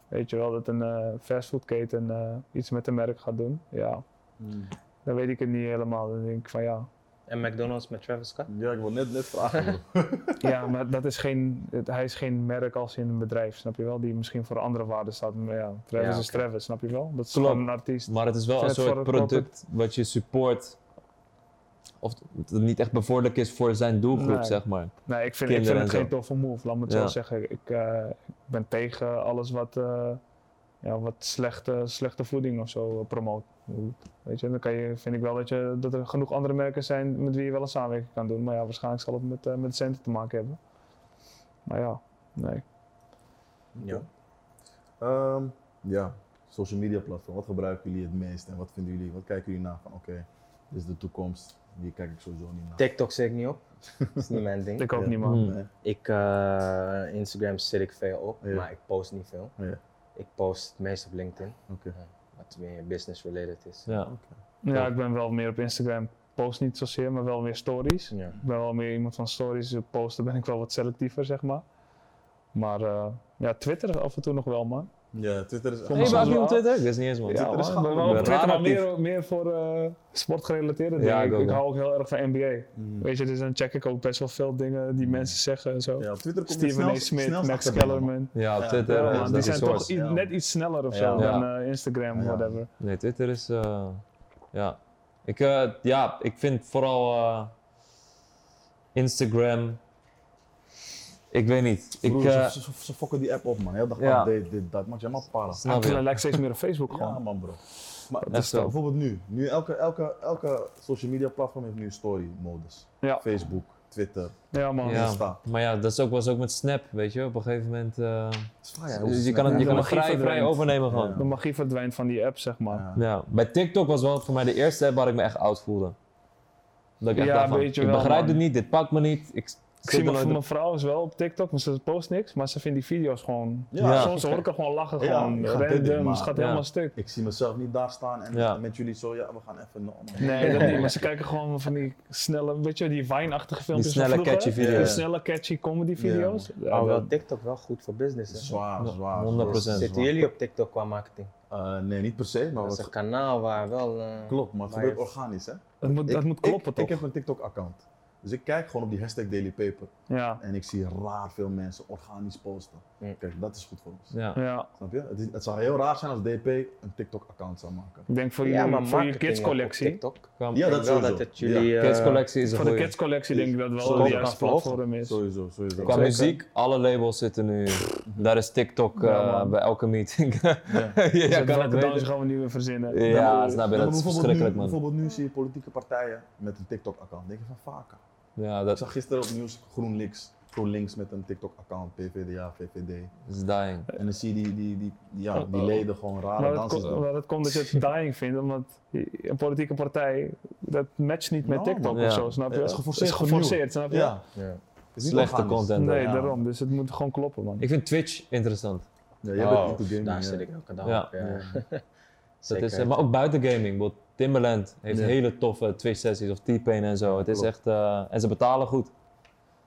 Weet je wel, dat een eh fastfoodketen eh, iets met een merk gaat doen. Ja, Mm. dan weet ik het niet helemaal. Dan denk ik van ja. En McDonald's met Travis Scott? Ja, ik wil net, net vragen. [LAUGHS] Ja, maar dat is geen, het- hij is geen merk als in een bedrijf, snap je wel? Die misschien voor andere waarden staat. Maar ja, Travis Ja, is. Travis, snap je wel? Dat is Klopt. gewoon een artiest. Maar het is wel een soort product wat je support. Of het niet echt bevorderlijk is voor zijn doelgroep, Nee. zeg maar. Nee, ik vind, ik vind het geen toffe move, laat me het Ja. zo zeggen. Ik, eh, ik ben tegen alles wat, eh, ja, wat slechte, slechte voeding of zo eh, promoot. Weet je, dan kan je, vind ik wel dat, je, dat er genoeg andere merken zijn met wie je wel een samenwerking kan doen. Maar ja, waarschijnlijk zal het met, eh, met centen te maken hebben. Maar ja, nee. Ja. Ehm, ja, social media platform. Wat gebruiken jullie het meest en wat vinden jullie, wat kijken jullie naar van oké, dit is de toekomst. Hier kijk ik sowieso niet naar. TikTok zit ik niet op. Dat is niet mijn ding. [LAUGHS] Ik ook Ja. niet, man. Hmm. Nee. Ik, eh, Instagram zit ik veel op, Ja. maar ik post niet veel. Ja, Ik post het meest op LinkedIn, oké. wat meer business related is. Ja. Ja, ik ben wel meer op Instagram. Post niet zozeer, maar wel meer stories. Ja. Ik ben wel meer iemand van stories. Op posten ben ik wel wat selectiever, zeg maar. Maar eh, ja, Twitter af en toe nog wel, man. Ja, Twitter is Hey, bent niet op Twitter? Ik wist niet eens, man. Ja, Twitter is man, gewoon- ik wel ik op Twitter, maar meer, meer voor eh, sportgerelateerde Ja, dingen. ik ik, ook ik wel. hou ook heel erg van NBA. Mm. Weet je, dus dan check ik ook best wel veel dingen die mensen zeggen en zo. Ja, op Twitter komt je Stephen A. Smith, Max. Kellerman. Ja, op Ja, Twitter Ja, man, die een zijn toch Ja. net iets sneller of zo Ja. dan Ja. eh, Instagram, Ja. whatever. Nee, Twitter is. eh, ja. Ik, eh, ja, ik vind vooral eh, Instagram. Ik weet niet. Ik, Broer, eh, ze, ze, ze fokken die app op, man. Heel dag Ja. update, dit, dat. Maakt je helemaal para. snap Ik je? lijkt steeds meer op Facebook Ja, gewoon. man, bro. Maar dus, bijvoorbeeld nu. Nu elke, elke, elke social media platform heeft nu een story modus. Ja. Facebook, Twitter. Ja man. Ja, Insta. maar ja, dat is ook, was ook met Snap, weet je. Op een gegeven moment, eh, hoe dus je kan het, je de kan het magie vrij, vrij overnemen gewoon. Ja. De magie verdwijnt van die app, zeg maar. Ja. Ja, bij TikTok was wel voor mij de eerste app waar ik me echt oud voelde. Dat ik echt Ja, dacht van, weet je ik wel, begrijp man. het niet, dit pakt me niet. Ik Ik zie er mijn, mijn vrouw is wel op TikTok, maar ze post niks, maar ze vindt die video's gewoon... Ja. Soms hoor ik haar gewoon lachen, Ja, gewoon random, maar- ze gaat ja. helemaal stuk. Ik zie mezelf niet daar staan en Ja. met jullie zo, ja, we gaan even... no- no- Nee, dat niet, maar ze [LAUGHS] kijken gewoon van die snelle, weet je, die Vine-achtige filmpjes snelle, van vroeger. catchy Die video's. snelle, catchy comedy video's. Ja, Oh, dat- wel TikTok wel goed voor business. Hè? Zwaar, Ja, zwaar. 100%. zwaar. Zitten jullie op TikTok qua marketing? Eh, nee, niet per se, maar Dat is wat een kanaal waar wel. eh, klopt, maar het gebeurt organisch, hè? dat moet, dat Ik- moet kloppen ik, toch? Ik heb een TikTok-account. Dus ik kijk gewoon op die hashtag Daily Paper. Ja, En ik zie raar veel mensen organisch posten. Mm. Kijk, dat is goed voor ons. Ja. ja. Snap je? Het, is- het zou heel raar zijn als DP een TikTok-account zou maken. Ik denk voor, ja, je, maar voor je kids-collectie. Ja, dat wel dat het jullie. Ja. eh, Kids collectie is Voor de kids-collectie denk ik dat wel de kan juiste platform is. Sowieso, sowieso. Qua muziek, alle labels zitten nu. Daar is TikTok Ja, eh, bij elke meeting. [LAUGHS] ja, Dus ja, kan welke het weten. gaan we nu weer verzinnen? Ja, Ja, snap je, maar dat is bijvoorbeeld verschrikkelijk nu, man. Bijvoorbeeld nu zie je politieke partijen met een TikTok-account. denk je van vaker. Ja, Ik dat zag gisteren op nieuws GroenLinks. GroenLinks met een TikTok-account, PVDA, VVD. is dying. En dan zie je die, die, die, die- ja, die Oh, oh. leden gewoon rare ko- doen. maar dat komt dat je het [LAUGHS] dying vindt, omdat een politieke partij, dat matcht niet met TikTok of zo, snap je? Het is geforceerd Het is geforceerd, snap je? Ja. Ja. Het is niet Slechte content. Nee, ja. daarom. Dus het moet gewoon kloppen, man. Ik vind Twitch interessant. Ja, jij Oh, bent into gaming. daar ja. zit ik elke dag Ja. op. Ja. [LAUGHS] Dat is, eh, maar ook buiten gaming. Timbaland heeft Ja. hele toffe Twitch sessies of T-Pain en zo. Het is Klopt. echt, eh, en ze betalen goed. Dus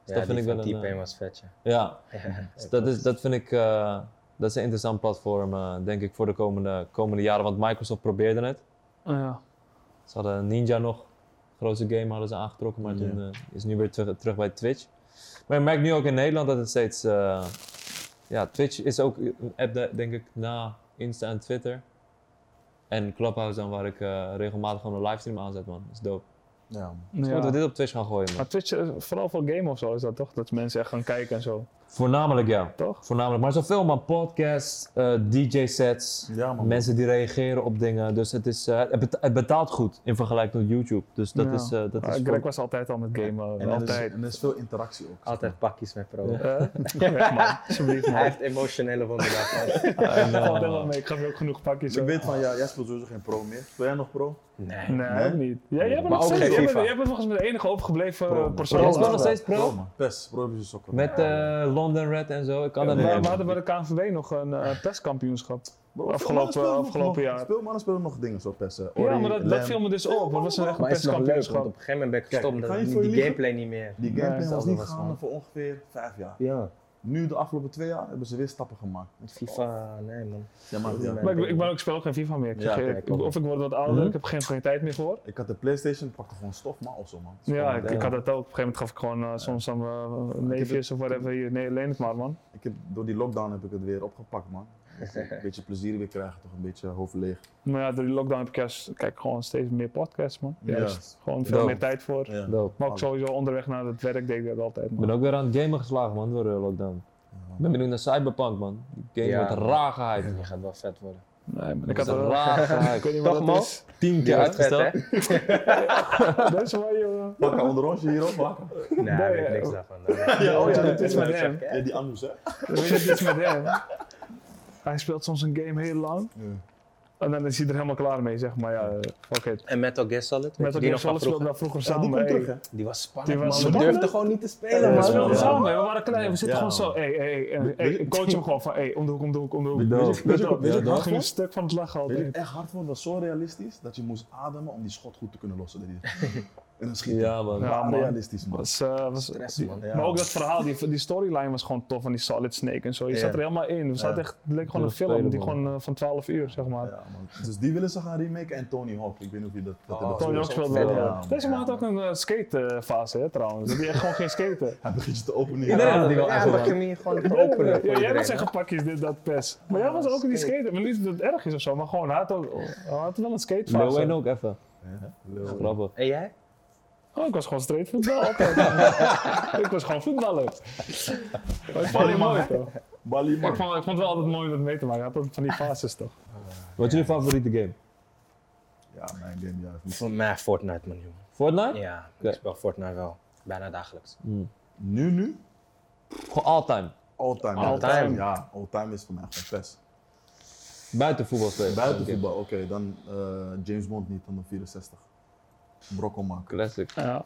ja, dat vind die ik wel een, T-Pain eh, was vet, ja. Ja, Ja, dus [LAUGHS] dat, is, dat vind ik, eh, dat is een interessant platform eh, denk ik voor de komende, komende jaren. Want Microsoft probeerde het. Ja. Ze hadden Ninja nog, grootste game hadden ze aangetrokken, maar Ja. toen is nu weer terug, terug bij Twitch. Maar je merkt nu ook in Nederland dat het steeds, eh, ja, Twitch is ook een app de- denk ik na Insta en Twitter. En Clubhouse dan waar ik eh, regelmatig gewoon een livestream aanzet man, dat is dope. Ja. Dus moeten we dit op Twitch gaan gooien man. Maar Twitch, eh, vooral voor game of zo is dat toch? Dat mensen echt gaan kijken en zo, Voornamelijk ja, toch? voornamelijk. Maar zoveel man, podcasts, eh, DJ-sets, Ja, man. mensen die reageren op dingen. Dus het, is, eh, het, beta- het betaalt goed in vergelijking tot YouTube. Dus dat Ja. is, eh, dat Ah, is Greg voor- was altijd al met gamen, En er is, altijd. en er is veel interactie ook. Altijd pakjes met pro. Weg, [LAUGHS] man. Alsjeblieft, man. Hij heeft emotionele helemaal [LAUGHS] mee. Ik gaf je ook genoeg pakjes. Ik weet van, ja, jij speelt sowieso geen pro meer. Speel jij nog pro? Nee. Nee, Nee? ook niet. Ja, jij bent nog ook steeds- geen jij bent- FIFA. Jij bent volgens mij de enige overgebleven persoon. Jij Pro, speelt nog steeds pro? PES, Pro Evolution Soccer. Met eh, London Red en zo. Ik kan dat we, hadden bij de KNVB nog een eh PES-kampioenschap. Bro, afgelopen- afgelopen nog- jaar. Veel mannen spelen nog dingen zo PES. eh, Ja, Ori, maar dat, dat viel me dus op. Dat was een echt een PES-kampioenschap. op een gegeven moment ben ik gestopt die, gameplay niet meer. Die gameplay was niet gaande voor ongeveer vijf jaar. Ja, Nu, de afgelopen twee jaar, hebben ze weer stappen gemaakt. FIFA, nee man. Ja, maar, ja. Nee. Maar ik, ik, ben ook, ook geen FIFA meer. Ik Ja, zeg, kijk, ik- klopt. of ik word wat ouder, Mhm. ik heb geen, geen tijd meer voor. Ik had de Playstation, pakte gewoon stof, maar of zo man. Ja, ik, ik had dat ook. Op een gegeven moment gaf ik gewoon eh, soms aan mijn neefjes of whatever. Hier, nee, leen het maar, man. ik heb, door die lockdown heb ik het weer opgepakt man. [LAUGHS] Een beetje plezier weer krijgen, toch een beetje hoofd leeg. Maar ja, door die lockdown heb ik juist, kijk, gewoon steeds meer podcasts, man. Ja. Juist. Gewoon veel Dope. meer tijd voor. Ja. Dope. Maar ook sowieso onderweg naar het werk deed ik dat altijd, Ik man. ben ook weer aan het gamen geslagen man, door de lockdown. Ik ben benieuwd naar Cyberpunk man. Die game Ja. wordt raar gehyped. Die gaat wel vet worden. Nee, man. Ik had er raar [LAUGHS] Ik gehyped. weet niet Toch, wat man? Tien keer uitgesteld. hè? [LAUGHS] Dat is waar, jongen. Pak een onderrondje hierop, pak. Nee, Nee, ik weet eh, niks daarvan. Ja, oh, ja, dat is met hem. Ja, die Anus hè. Je, is met hem. Hij speelt soms een game heel lang. En dan is hij er helemaal klaar mee, zeg maar. Ja, eh, fuck it. En Metal Gear Solid? Weet Met je die elkaar nog van Solid speelde vroeger? daar vroeger Ja, die samen. terug hè. Die was spannend, Die was man. We spannend. durfden gewoon niet te Ja, spelen, we man. speelden Ja. samen, we waren klein, we zitten Ja, gewoon zo, hey, hey, hey, hey, ik coach hem gewoon van, hey, om de hoek, om de hoek, om de ging een stuk van het lachen altijd. echt hard vond, was zo realistisch dat je moest ademen om die schot goed te kunnen lossen. Die- en dan schieten. Ja man. Ja, Ja, man. realistisch man. Was, eh, was, Stress, die- man. Ja. Maar ook dat verhaal, die, die storyline was gewoon tof van die Solid Snake en zo. Je Ja. zat er helemaal in. We zaten Ja. echt, het leek gewoon een film die spelen, gewoon eh, van 12 uur, zeg maar. Ja, man. Dus die willen ze gaan remaken en Tony Hawk. Ik weet niet of je dat, dat Oh, Tony Hawk gezien. speelde wel. Ja, ja. man. Deze man Ja, had ook een uh, skatefase, hè, trouwens. Dat hij echt gewoon geen skaten. [LAUGHS] Hij begint je te openen. Iedereen had die wel Ja, begin je gewoon te openen Ja, jij hè? zeggen pakjes dit, dat, pes. Maar jij was ook in die skaten. Maar niet dat het erg is of zo, maar gewoon, hij had, ook, hij had wel een Lil skatefase. Wayne ook even. Ja, Grappig. En jij? Oh, ik was gewoon straight voetbal [LAUGHS] ik was gewoon voetballer. Maar ik vond het mooi toch? Bali Ik man. vond, ik vond het wel altijd mooi om dat mee te maken. Altijd van die fases toch? Wat is jullie favoriete game? Ja, mijn game juist niet. Voor mij Fortnite, man, jongen. Fortnite? Ja, ik speel Fortnite wel. Bijna dagelijks. Mm. Nu, nu? Gewoon all-time. All-time. All-time. Ja, all-time is voor mij gewoon best. Buiten voetbal spelen. Buiten voetbal, oké. dan eh, James Bond niet, dan de 64. Brokkel maken. Classic. Ja.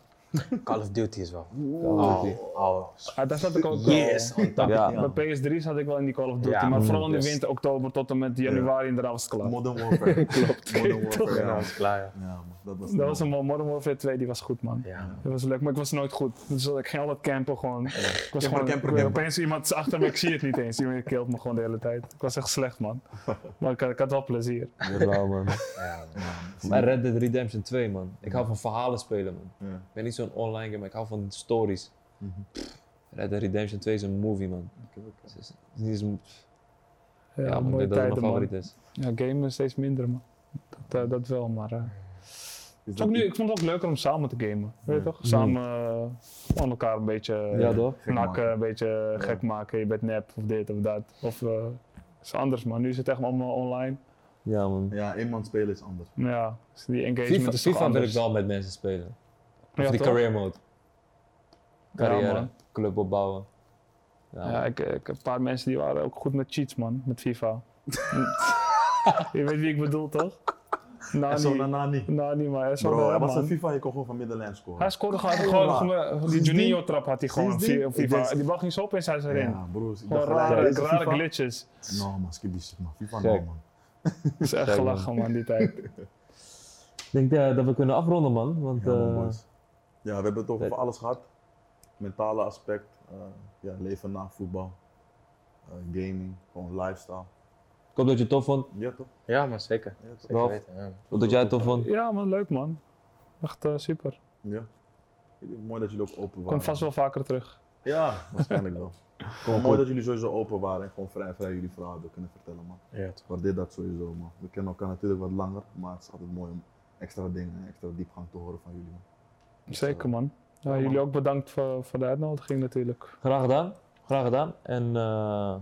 Call of Duty is wel. Call Oh, Ah, daar zat ik ook yes, wel. on top. Ja. Bij PS3 zat ik wel in die Call of Duty, Ja, maar vooral in de dus- winter, oktober tot en met januari en daarna was het klaar. Modern Warfare. [LAUGHS] Klopt. Modern Warfare, Ja, ja. dat is klaar, ja. Ja, man, dat was, Dat was een Modern Warfare 2, die was goed man. Ja. Dat was leuk, maar ik was nooit goed. Dus ik ging altijd campen gewoon. Ik was Camper, gewoon camper, ik- camper. Opeens iemand achter me, ik zie het niet eens. Iemand killt me gewoon de hele tijd. Ik was echt slecht man. [LAUGHS] Maar ik, had- ik had wel plezier. Jawel, man. [LAUGHS] Ja, Maar Red Dead Redemption 2, man. Ik hou van verhalen spelen, man. Ja. Ik ben niet zo'n online game, maar ik hou van stories. Mhm. Red Dead Redemption 2 is een movie, man. Oké, oké. Het is, het is een- Ja, ja, man, mooie dat tijden mijn man. favoriet is. Ja, gamen steeds minder man. Dat, eh, dat wel, maar... eh, dat ook nu, ik vond het ook leuker om samen te gamen. Weet je toch? Samen eh, aan elkaar een beetje Ja, toch? Gek nakken, maken. een beetje gek maken. Je bent nep of dit of dat. Of eh is anders man. Nu is het echt allemaal online. Ja, man. Ja, eenman spelen is anders. Ja, dus die engagement FIFA, is toch FIFA wil anders. ik wel met mensen spelen. Of Ja, die toch? career mode. Carrière, club opbouwen. Ja, Ja, ik, ik heb een paar mensen die waren ook goed met cheats, man, met FIFA. [LAUGHS] je weet wie ik bedoel, toch? Zo Nani. Nani. Nani, maar wel Bro, hij een was een. FIFA, je kon gewoon van middenlijn scoren. Hij scoorde gewoon, gewoon die Sindsdien- Juninho-trap had hij gewoon op FIFA. ik Die bal ging zo opeens uit zijn erin. Ja, broers. Ik Gewoon rare, rare glitches. No man, skip die shit man. FIFA no man. Dat [LAUGHS] is echt gelachen, man, die tijd. Ik denk eh, dat we kunnen afronden, man. Want Ja, eh, we hebben het over alles gehad. Mentale aspect, eh, ja, leven na voetbal, eh, gaming, gewoon lifestyle. ik hoop dat je het tof vond. Ja toch? ja maar zeker. Ja, toch? Zeker weten. Ja. Ik hoop dat jij het tof vond. Ja, man, leuk, man. Echt eh, super. Ja. Mooi dat jullie ook open waren. Kom vast wel vaker terug. Ja, waarschijnlijk wel. [LAUGHS] Gewoon mooi dat jullie sowieso open waren en gewoon vrij, vrij jullie verhaal hebben kunnen vertellen man. Ja, toch. Ik waardeer dat sowieso man. We kennen elkaar natuurlijk wat langer, maar het is altijd mooi om extra dingen en extra diepgang te horen van jullie man. Zeker, man. Ja, man. jullie ook bedankt voor, voor de uitnodiging natuurlijk. Graag gedaan. Graag gedaan. En eh,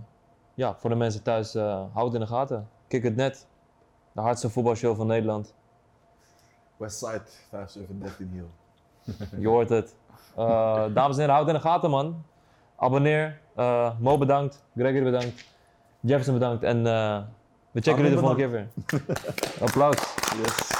ja, voor de mensen thuis, eh houd het in de gaten. Kijk het net. De hardste voetbalshow van Nederland. Westside 5713 hier. Je hoort het. Eh, dames en heren, houd het in de gaten, man. Abonneer. Eh, Mo bedankt. Gregory bedankt. Jefferson bedankt. En eh, we checken jullie de volgende keer weer. [LAUGHS] Applaus. Yes.